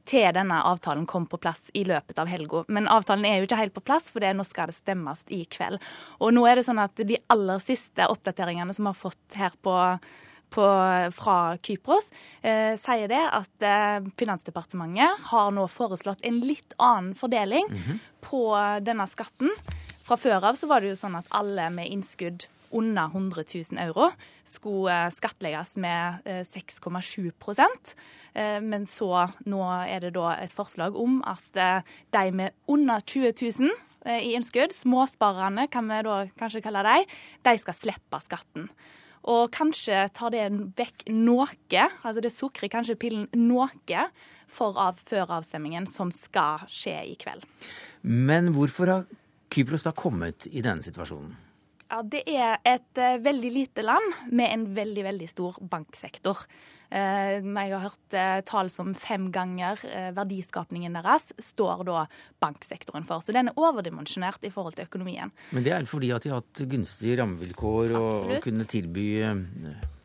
til denne avtalen kom på plass i løpet av helga. Men avtalen er jo ikke helt på plass, for det, nå skal det stemmes i kveld. Og nå er det sånn at de aller siste oppdateringene som vi har fått her på på, fra Kypros eh, sier det at eh, Finansdepartementet har nå foreslått en litt annen fordeling mm -hmm. på denne skatten. Fra før av så var det jo sånn at alle med innskudd under 100 000 euro skulle eh, skattlegges med 6,7 eh, eh, Men så nå er det da et forslag om at de med under 20 000 i innskudd, småsparerne kan vi da kanskje kalle dem, de skal slippe skatten. Og kanskje tar det vekk noe, altså det sukrer kanskje pillen noe for av, før avstemmingen som skal skje i kveld. Men hvorfor har Kypros da kommet i denne situasjonen? Ja, Det er et uh, veldig lite land med en veldig veldig stor banksektor. Uh, jeg har hørt uh, tall som fem ganger verdiskapningen deres står da banksektoren for. Så den er overdimensjonert i forhold til økonomien. Men det er fordi at de har hatt gunstige rammevilkår og, og kunne tilby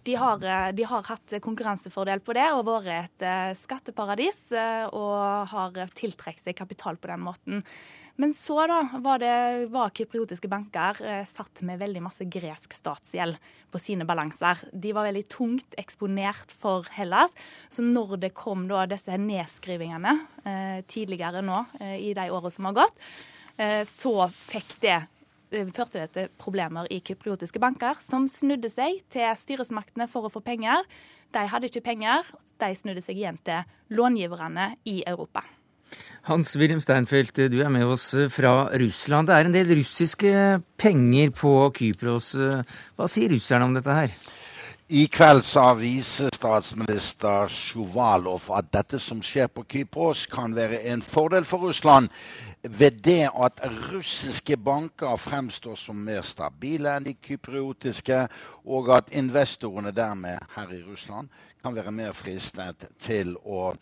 de har, de har, hatt konkurransefordel på det og vært et skatteparadis og har tiltrukket seg kapital på den måten. Men så da var, det, var kypriotiske banker eh, satt med veldig masse gresk statsgjeld på sine balanser. De var veldig tungt eksponert for Hellas. Så når det kom da disse nedskrivingene eh, tidligere nå eh, i de årene som har gått, eh, så fikk det eh, førte det til problemer i kypriotiske banker, som snudde seg til styresmaktene for å få penger. De hadde ikke penger, de snudde seg igjen til långiverne i Europa. Hans-Wilhelm Steinfeld, du er med oss fra Russland. Det er en del russiske penger på Kypros. Hva sier russerne om dette her? I kveld sa visestatsminister Sjuvalov at dette som skjer på Kypros, kan være en fordel for Russland ved det at russiske banker fremstår som mer stabile enn de kypriotiske, og at investorene dermed her i Russland kan være mer fristet til å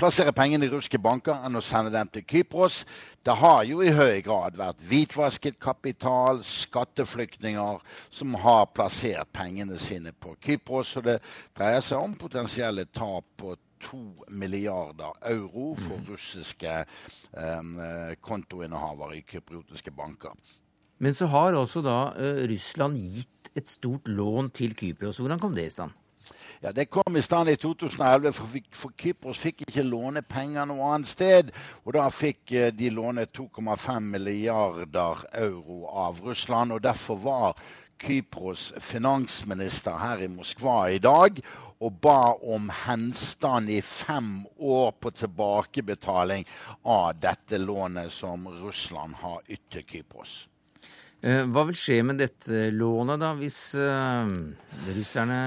plassere pengene i russiske banker enn å sende dem til Kypros. Det har jo i høy grad vært hvitvasket kapital, skatteflyktninger, som har plassert pengene sine på Kypros. Og det dreier seg om potensielle tap på to milliarder euro for mm. russiske eh, kontoinnehavere i kypriotiske banker. Men så har også da uh, Russland gitt et stort lån til Kypros. Hvordan kom det i stand? Ja, Det kom i stand i 2011, for, Kypros fikk ikke låne penger noe annet sted. Og da fikk eh, de låne 2,5 milliarder euro av Russland. Og derfor var Kypros finansminister her i Moskva i dag og ba om henstand i fem år på tilbakebetaling av dette lånet som Russland har ytt Kypros. Eh, hva vil skje med dette lånet, da, hvis uh, russerne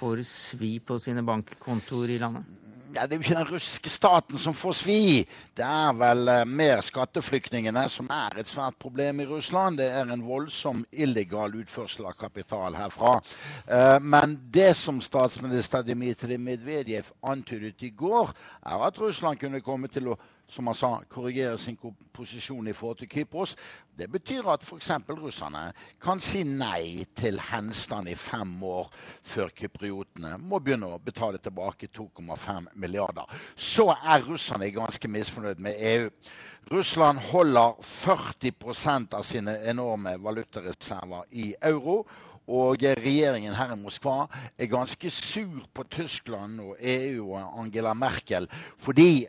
får svi på sine bankkontoer i landet? Ja, det er jo ikke den russiske staten som får svi. Det er vel uh, mer skatteflyktningene som er et svært problem i Russland. Det er en voldsom illegal utførsel av kapital herfra. Uh, men det som statsminister Dmitrij Medvedev antydet i går, er at Russland kunne komme til å som han sa, korrigere sin posisjon i forhold til Kypros. Det betyr at f.eks. russerne kan si nei til henstand i fem år før kypriotene må begynne å betale tilbake 2,5 milliarder. Så er russerne ganske misfornøyd med EU. Russland holder 40% av sine enorme valutareserver i euro. Og regjeringen her i Moskva er ganske sur på Tyskland og EU og Angela Merkel fordi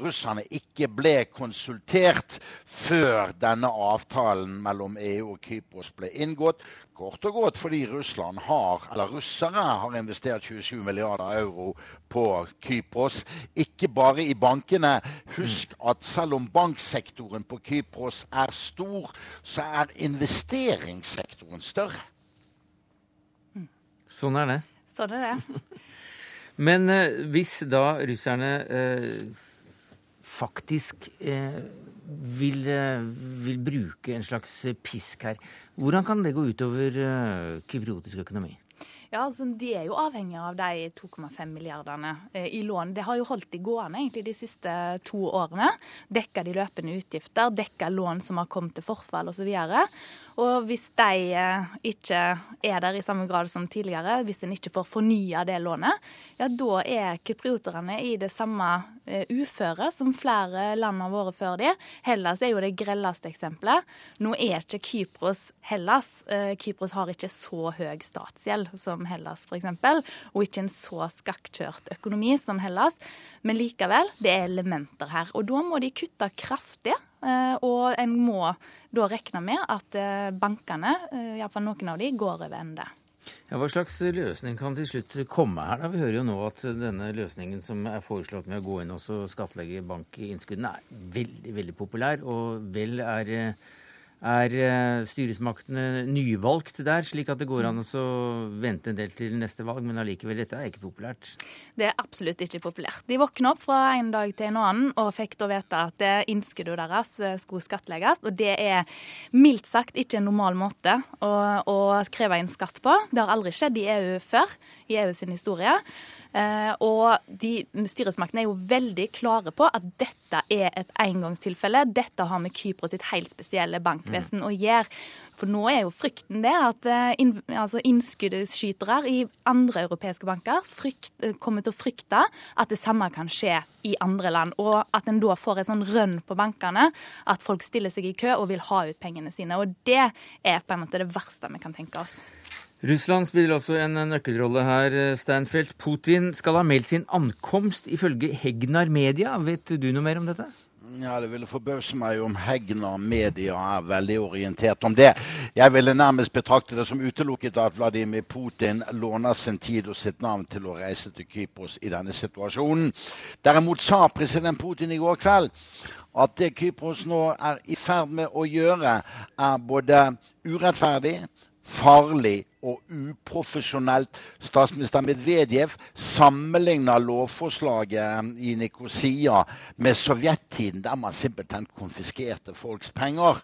russerne ikke ble konsultert før denne avtalen mellom EU og Kypros ble inngått. Kort og godt fordi Russland har, eller russere har investert 27 milliarder euro på Kypros. Ikke bare i bankene. Husk at selv om banksektoren på Kypros er stor, så er investeringssektoren større. Sånn er det. Sånn er det. Men eh, hvis da russerne eh, faktisk eh, vil, eh, vil, bruke en slags pisk her, hvordan kan det gå utover eh, kypriotisk økonomi? Ja, altså De er jo avhengig av de 2,5 milliardene eh, i lån. Det har jo holdt de gående egentlig de siste to årene. Dekka de løpende utgifter, dekka lån som har kommet til forfall osv. Og, og hvis de eh, ikke er der i samme grad som tidligere, hvis en ikke får fornya det lånet, ja da er kyprioterne i det samme uh, uføre som flere land har vært før de. Hellas er jo det grelleste eksempelet. Nå er ikke Kypros Hellas. Uh, Kypros har ikke så høy statsgjeld som Hellas f.eks., og ikke en så skakkjørt økonomi som Hellas. Men likevel, det er elementer her. Og da må de kutte kraftig. Eh, og en må da regne med at eh, bankene, eh, iallfall noen av de, går over ende. Ja, hva slags løsning kan til slutt komme her? da? Vi hører jo nå at denne løsningen som er foreslått med å gå inn og skattlegge bankinnskuddene, er veldig veldig populær, og vel er er eh, styresmaktene nyvalgt der, slik at det går an å vente en del til neste valg, men allikevel, dette er ikke populært? Det er absolutt ikke populært. De våkna opp fra en dag til en annen og fikk da vite at innskuddet deres eh, skulle skattlegges. Og det er mildt sagt ikke en normal måte å, å kreve inn skatt på. Det har aldri skjedd i EU før, i EU sin historie. Eh, og de, styresmaktene er jo veldig klare på at dette er et engangstilfelle. Dette har med Kypros sitt helt spesielle bankvesen mm. å gjøre. For nå er jo frykten det at eh, inn, altså innskuddsskytere i andre europeiske banker frykt, eh, kommer til å frykte at det samme kan skje i andre land. Og at en da får et sånn rønn på bankene, at folk stiller seg i kø og vil ha ut pengene sine. Og det er på en måte det verste vi kan tenke oss. Russland spiller også en nøkkelrolle her, Stanfield. Putin skal ha meldt sin ankomst, ifølge Hegnar Media. Vet du noe mer om dette? Ja, Det ville forbause meg om Hegnar Media er veldig orientert om det. Jeg ville nærmest betrakte det som utelukket at Vladimir Putin låner sin tid og sitt navn til å reise til Kypros i denne situasjonen. Derimot sa president Putin i går kveld at det Kypros nå er i ferd med å gjøre, er både urettferdig, farlig og uprofesjonelt. Statsminister Medvedev sammenligner lovforslaget i Nikosia med sovjettiden, der man simpelthen konfiskerte folks penger.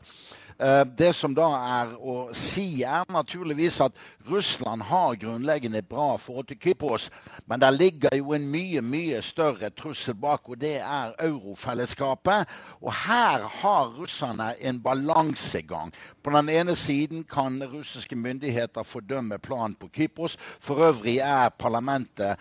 Eh, det som da er å si, er naturligvis at Russland har grunnleggende bra forhold til Kypros, men der ligger jo en mye mye større trussel bak, og det er eurofellesskapet. Og her har russerne en balansegang. På den ene siden kan russiske myndigheter fordømme planen på Kypros. For øvrig er parlamentet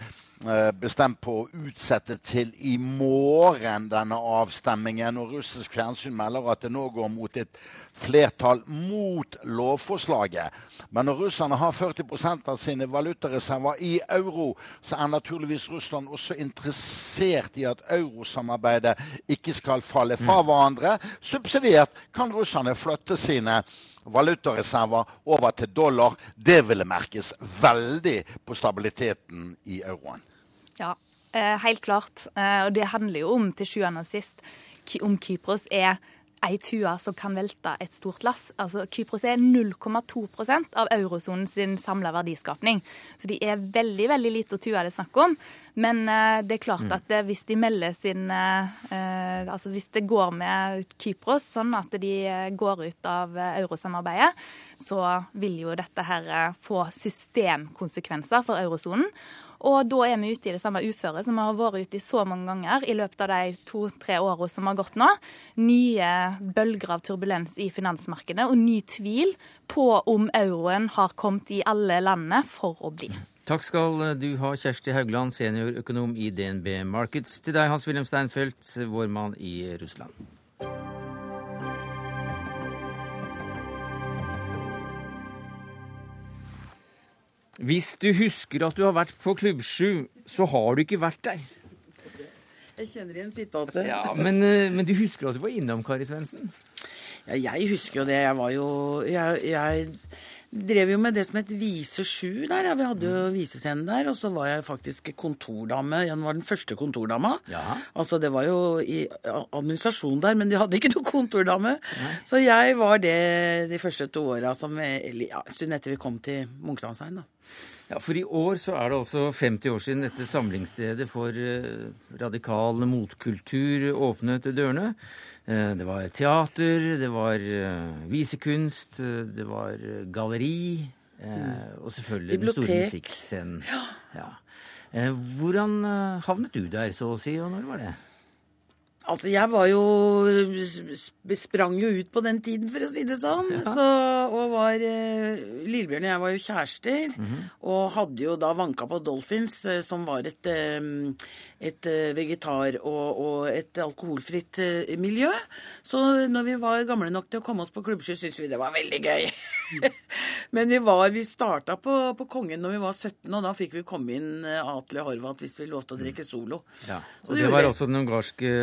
bestemt på å utsette til i morgen denne avstemmingen. Og russisk fjernsyn melder at det nå går mot et flertall mot lovforslaget. Men når russerne har 40% av sine valutareserver i euro, så er naturligvis Russland også interessert i at eurosamarbeidet ikke skal falle fra mm. hverandre. Subsidiert kan russerne flytte sine valutareserver over til dollar. Det ville merkes veldig på stabiliteten i euroen. Ja, eh, helt klart. Eh, og det handler jo om til sjuende og sist om Kypros er ei tue som kan velte et stort lass. Altså, Kypros er 0,2% av eurosonen sin samla verdiskapning. Så de er veldig veldig lite å tue det er snakk om. Men uh, det er klart mm. at uh, hvis de melder sin uh, Altså hvis det går med Kypros sånn at de går ut av eurosamarbeidet, så vil jo dette her få systemkonsekvenser for eurosonen. Og da er vi ute i det samme uføret som vi har vært ute i så mange ganger i løpet av de to-tre årene som har gått nå. Nye bølger av turbulens i finansmarkedet og ny tvil på om euroen har kommet i alle landene for å bli. Takk skal du ha, Kjersti Haugland, seniorøkonom i DNB Markets. Til deg, Hans-Wilhelm Steinfeld, vår mann i Russland. Hvis du husker at du har vært på Klubb 7, så har du ikke vært der. Jeg kjenner igjen sitatet. Ja, men, eh, men, du husker at du var innom Kari Svendsen? Ja, jeg husker jo det. Jeg var jo Jeg, jeg drev jo med det som het Vise 7 der. Ja. Vi hadde jo visescenen der. Og så var jeg faktisk kontordame. Jeg var den første kontordama. Ja. Altså det var jo i administrasjon der, men de hadde ikke noe kontordame. Nei. Så jeg var det de første to åra, ja, en stund etter vi kom til Munkedalsveien, da. Ja, For i år så er det altså 50 år siden dette samlingsstedet for eh, radikal motkultur åpnet dørene. Eh, det var teater, det var eh, visekunst, det var galleri. Mm. Og selvfølgelig Bibliotek. den store musikkscenen. Ja. ja. Hvordan havnet du der, så å si, og når var det? Altså, jeg var jo Sprang jo ut på den tiden, for å si det sånn. Ja. Så, og var Lillebjørn og jeg var jo kjærester. Mm -hmm. Og hadde jo da vanka på Dolphins, som var et et eh, vegetar- og, og, et alkoholfritt eh, miljø. Så når vi var gamle nok til å komme oss på klubbsky, syntes vi det var veldig gøy. Men vi, var, vi starta på, på, Kongen når vi var 17, og da fikk vi komme inn eh, Atle Horvath hvis vi lovte å drikke solo. Ja, og det, det var også den ungarske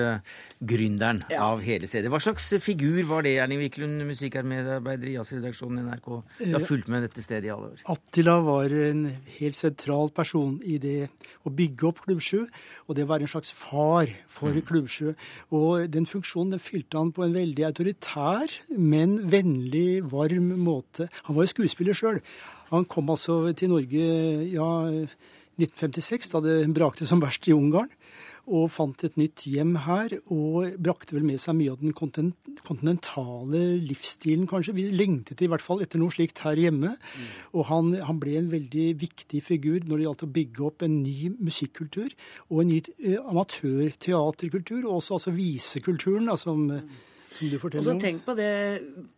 gründeren ja. av hele stedet. Hva slags figur var det, Erling Wiklund, musikermedarbeider i jazzredaksjonen i NRK? Du har fulgt med dette stedet i alle år. Attila var en helt sentral person i det å bygge opp Klubb 7. Og det var en slags far for mm. Klubbsjø. Og den funksjonen den fylte han på en veldig autoritær, men vennlig, varm måte. Han var jo skuespiller sjøl. Han kom altså til Norge ja, 1956, da det brakte som verst i Ungarn og fant et nytt hjem her. Og brakte vel med seg mye av den kontinentale livsstilen, kanskje. Vi lengtet i hvert fall etter noe slikt her hjemme. Mm. Og han, han, ble en veldig viktig figur når det gjaldt å bygge opp en ny musikkultur og en ny eh, amatørteaterkultur, og også altså visekulturen, som, mm. Som du forteller om. Og så tenk på det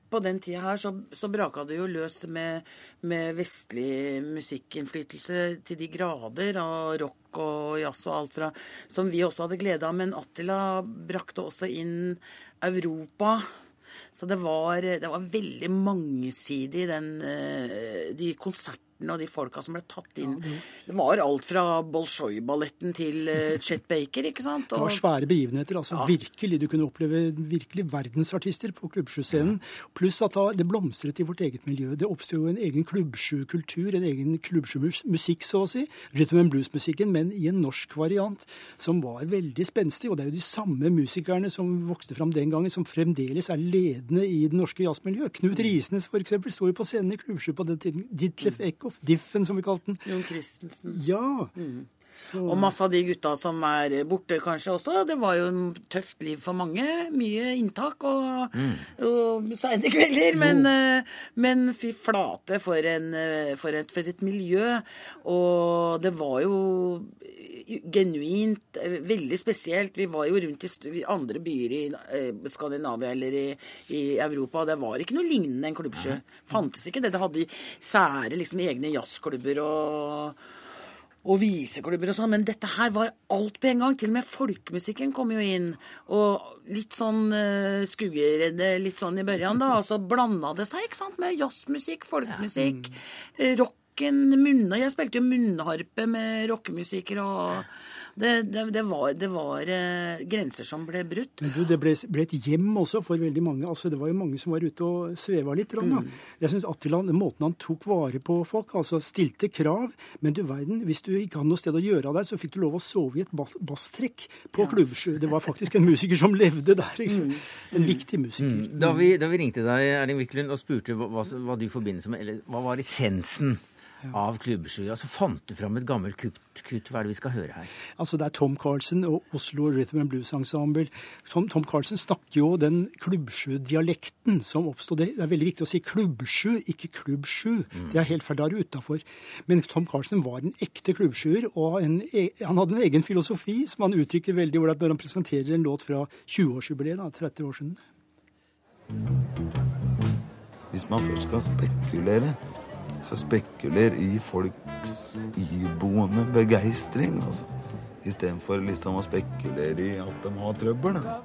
på den tida her så, så braka det jo løs med, med, vestlig musikkinnflytelse til de grader, av rock og jazz og alt fra Som vi også hadde glede av. Men Attila brakte også inn Europa. Så det var, det var veldig mangesidig, den, eh, de konsertene balletten og de folka som ble tatt inn. Det... var alt fra Bolsjoj-balletten til uh, Chet Baker, ikke sant? Og... Det var svære begivenheter. altså ja. Virkelig. Du kunne oppleve virkelig verdensartister på klubbsjuscenen. Pluss at det blomstret i vårt eget miljø. Det oppsto en egen klubbsjukultur, en egen klubbsjumusikk, så å si. Rhythm and blues-musikken, men i en norsk variant som var veldig spenstig. Og det er jo de samme musikerne som vokste fram den gangen, som fremdeles er ledende i det norske jazzmiljøet. Knut Risnes f.eks. sto jo på scenen i klubbsjø på den tiden. Ditlef Eckhoff Dieckhoff, Diffen som vi kalte den. Jon Christensen. Ja. Mm. Og masse av de gutta som er borte kanskje også. Det var jo et tøft liv for mange. Mye inntak og, mm. og seine kvelder. Men, eh, men, fy flate for, en, eh, for, et, for et miljø. Og det var jo genuint, eh, veldig spesielt. Vi var jo rundt i andre byer i Skandinavia eller i, i Europa, det var ikke noe lignende en klubbsjø. Fantes ikke det. Det hadde sære liksom egne jazzklubber og og viseklubber og sånn, men dette her var alt på en gang. Til og med folkemusikken kom jo inn. Og litt sånn uh, skuggeredde litt sånn i børjan, da. Og så blanda det seg, ikke sant, med jazzmusikk, folkemusikk, ja. mm. rocken, munna Jeg spilte jo munnharpe med rockemusikere og det, det, det, var, det var eh, grenser som ble brutt. Men du, Det ble, ble, et hjem også for veldig mange. altså Det var jo mange som var ute og sveva litt. Mm. Jeg syns Attila, den måten han tok vare på folk, altså stilte krav Men du verden, hvis du ikke hadde noe sted å gjøre av deg, så fikk du lov å sove i et bass, basstrekk på ja. Klubbsjø. Det var faktisk en musiker som levde der. Mm. En viktig musiker. Mm. Da, vi, da, vi, ringte deg, Erling Wiklund, og spurte hva, hva du forbindes med, eller hva var essensen. Av klubbskia. Så fant du fram et gammelt kutt, kutt. Hva er det vi skal høre her? Altså Det er Tom Carlsen og Oslo Rhythm and Blues Ensemble. Tom, Tom Carlsen snakker jo den klubbsju-dialekten som oppstod. Det er veldig viktig å si klubbsju, ikke klubbsju. Mm. Det er helt feil, da er du utafor. Men Tom Carlsen var en ekte klubbsjuer, og en, e, han hadde en egen filosofi som han uttrykker veldig ålreit når han presenterer en låt fra 20-årsjubileet, 30 år siden. Hvis man først skal spekulere så spekuler i folks iboende begeistring, altså. Istedenfor liksom å spekulere i at de har trøbbel. Altså.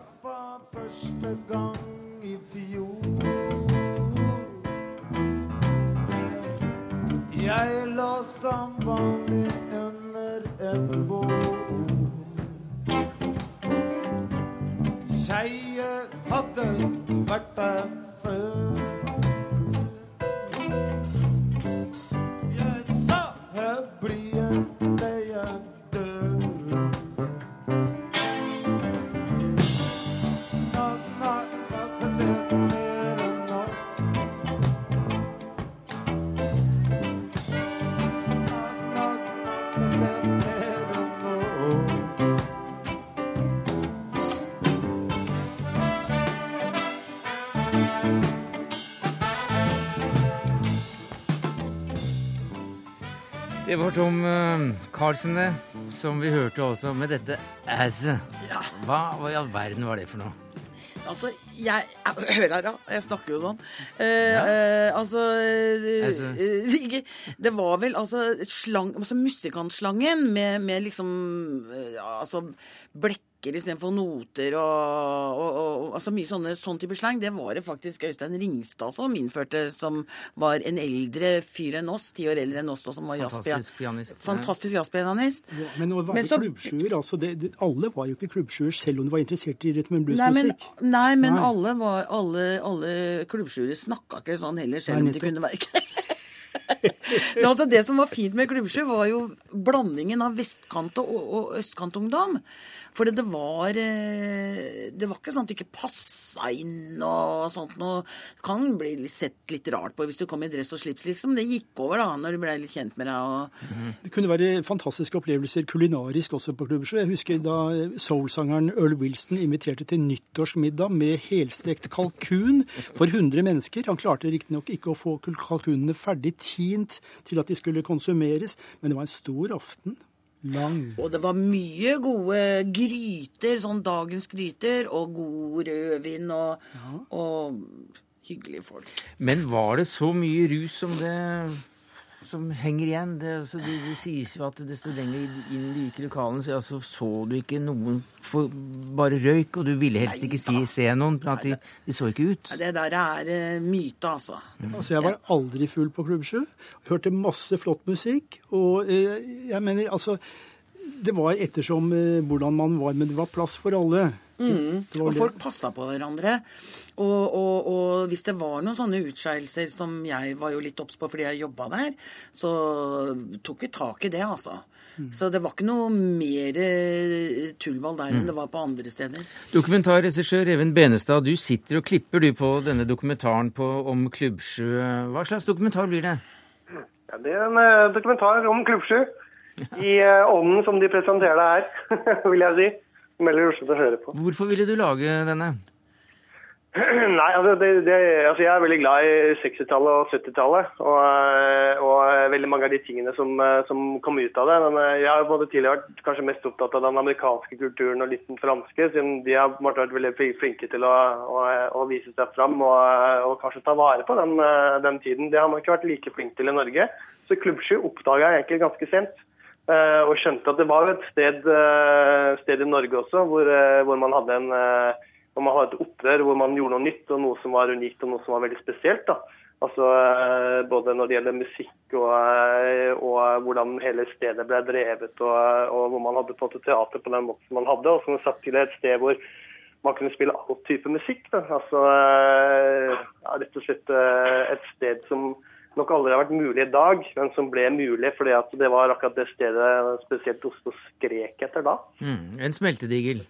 Første gang i fjor. Jeg lå som vanlig under et bord. Skeie hadde vært der Det var Tom eh, Carlsen, det, som vi hørte også med dette asset. Hva, hva i all verden var det for noe? Altså, jeg Hør her, da. Jeg snakker jo sånn. Eh, ja. altså eh, Altså. eh, Det var vel altså slang, altså Musikantslangen med, med liksom eh, ja, Blekker istedenfor noter og, og, og altså mye sånne, sånn type slang. Det var det faktisk Øystein Ringstad som innførte, som var en eldre fyr enn oss, ti år eldre enn oss, og som var Fantastisk pianist. Fantastisk jazzpianist. Men å være Men så- klubbsjuer, altså det, det, alle var jo ikke klubbsjuer, selv om de var interessert i rytme- og Nei, men, bluesmusikk. nei, men Nei. alle, var, alle, alle klubbsjuere snakka ikke sånn heller, selv Nei, om de kunne være det, altså det som var fint med Klubbsju, var jo blandingen av vestkant- og, og østkantungdom. For det var eh, Det var ikke sånn at du ikke passa inn og sånt noe. Det kan bli sett litt rart på hvis du kom i dress og slips, liksom. Det gikk over da, når du ble litt kjent med deg og Det kunne være fantastiske opplevelser kulinarisk også på Klubbsjø. Jeg husker da soulsangeren Earl Wilson inviterte til nyttårsmiddag med helstrekt kalkun for 100 mennesker. Han klarte riktignok ikke å få kalkunene ferdig tint til at de skulle konsumeres, men det var en stor aften. Lang. Og det var mye gode gryter, sånn dagens gryter, og god rødvin og, og hyggelige folk. Men var det så mye rus som det som henger igjen? Det, altså, det, det sies jo at desto lenger inn du gikk i lokalene, så, altså, så du ikke noen for bare røyk, og du ville helst ikke si, se noen, for at de, de så ikke ut. Det der er uh, myte, altså. Altså, Jeg var aldri full på Klubbsjø. Hørte masse flott musikk. Og uh, jeg mener, altså Det var ettersom uh, hvordan man var, men det var plass for alle. Mm. Og folk passa på hverandre. Og, og, og hvis det var noen sånne utskeielser som jeg var jo litt obs på fordi jeg jobba der, så tok vi tak i det, altså. Mm. Så det var ikke noe mer eh, tullball der Mm. enn det var på andre steder. Dokumentarregissør Even Benestad, du sitter og klipper du på denne dokumentaren på, om Klubbsjø. Hva slags dokumentar blir det? Ja, det er en eh, dokumentar om Klubbsju. I eh, ånden som de presenterer det her, vil jeg si. Veldig morsomt å høre på. Hvorfor ville du lage denne? Nei, altså, det, det, altså jeg er veldig glad i 60-tallet og 70-tallet. Og, eh, og veldig mange av de tingene som, eh, som kom ut av det. Men eh, jeg har både tidligere vært kanskje mest opptatt av den amerikanske kulturen og litt den franske, siden de har på vært veldig flinke til å, å, å vise seg fram og, og kanskje ta vare på den, eh, den tiden. Det har man ikke vært like flink til i Norge. Så Klubbsju oppdaga jeg egentlig ganske sent. Eh, Og skjønte at det var et sted, eh, sted i Norge også hvor, eh, hvor man hadde en man hadde et opprør hvor man gjorde noe nytt og noe som var unikt og noe som var veldig spesielt. da. Altså Både når det gjelder musikk og, og hvordan hele stedet ble drevet, og, og hvor man hadde fått et teater på den måten man hadde, og som sagt til et sted hvor man kunne spille all type musikk. Da. Altså ja, rett og slett et sted som nok aldri har vært mulig i dag, men som ble mulig fordi at det var akkurat det stedet spesielt Oslo skrek etter da. Mm, en smeltedigel.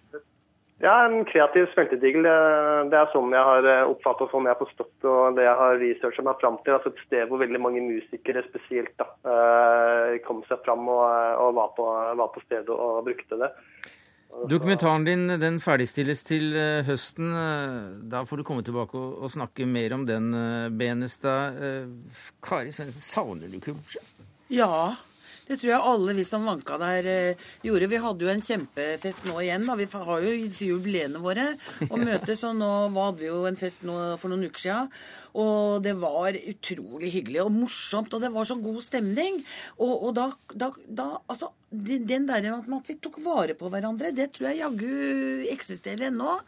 Ja, en kreativ smeltedigel. Det det er sånn jeg har oppfattet, sånn jeg har forstått og det jeg har researcha meg fram til. Altså et sted hvor veldig mange musikere spesielt da, eh, kom seg fram og, og var, på, var på stedet og brukte det. Dokumentaren din den ferdigstilles til eh, høsten. Eh, Da får du komme tilbake og, og snakke mer om den, eh, Benestad. Kari Svendsen, savner du Klubbsjø? Ja, det tror jeg alle vi som vanka der eh, gjorde. Vi hadde jo en kjempefest nå igjen. da. Vi har jo jubileene våre og møtes, og nå hadde vi jo en fest nå for noen uker siden. Og det var utrolig hyggelig og morsomt, og det var så god stemning. Og, og da, da, da Altså, den der at vi tok vare på hverandre, det tror jeg jaggu eksisterer ennå.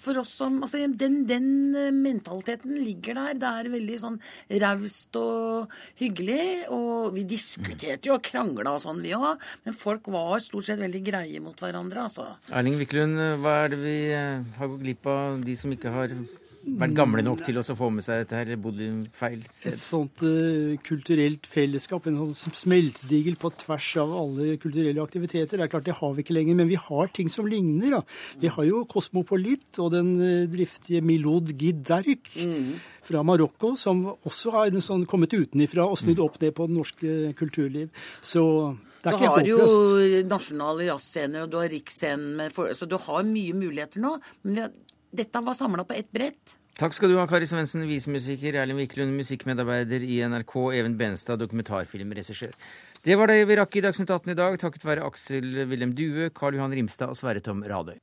For oss som Altså, den, den eh, mentaliteten ligger der. Det er veldig sånn raust og hyggelig. Og vi diskuterte jo og krangla og sånn, vi òg. Men folk var stort sett veldig greie mot hverandre, altså. Erling Wiklund, hva er det vi eh, har gått glipp av, de som ikke har vært gamle nok til å få med seg dette her, bodd i feil sted? Et sånt uh, kulturelt fellesskap, en sånn smeltedigel på tvers av alle kulturelle aktiviteter. Det er klart, det har vi ikke lenger, men vi har ting som ligner. da. Vi har jo Kosmopolit og den uh, driftige Milod Giderik fra Marokko, som også har en sånn kommet utenifra og snudd opp ned på det norske kulturliv. Så det er Du ikke har jo nasjonale jazzscener, og du har riksscenen, med for- så du har mye muligheter nå. Men vi har, dette var samla på ett brett. Takk skal du ha, Kari Svendsen, visemusiker, Erlend Wiklund, musikkmedarbeider i NRK, Even Benstad, dokumentarfilmregissør. Det var det vi rakk i Dagsnytt 18 i dag, takket være Aksel Wilhelm Due, Karl Johan Rimstad og Sverre Tom Radøy.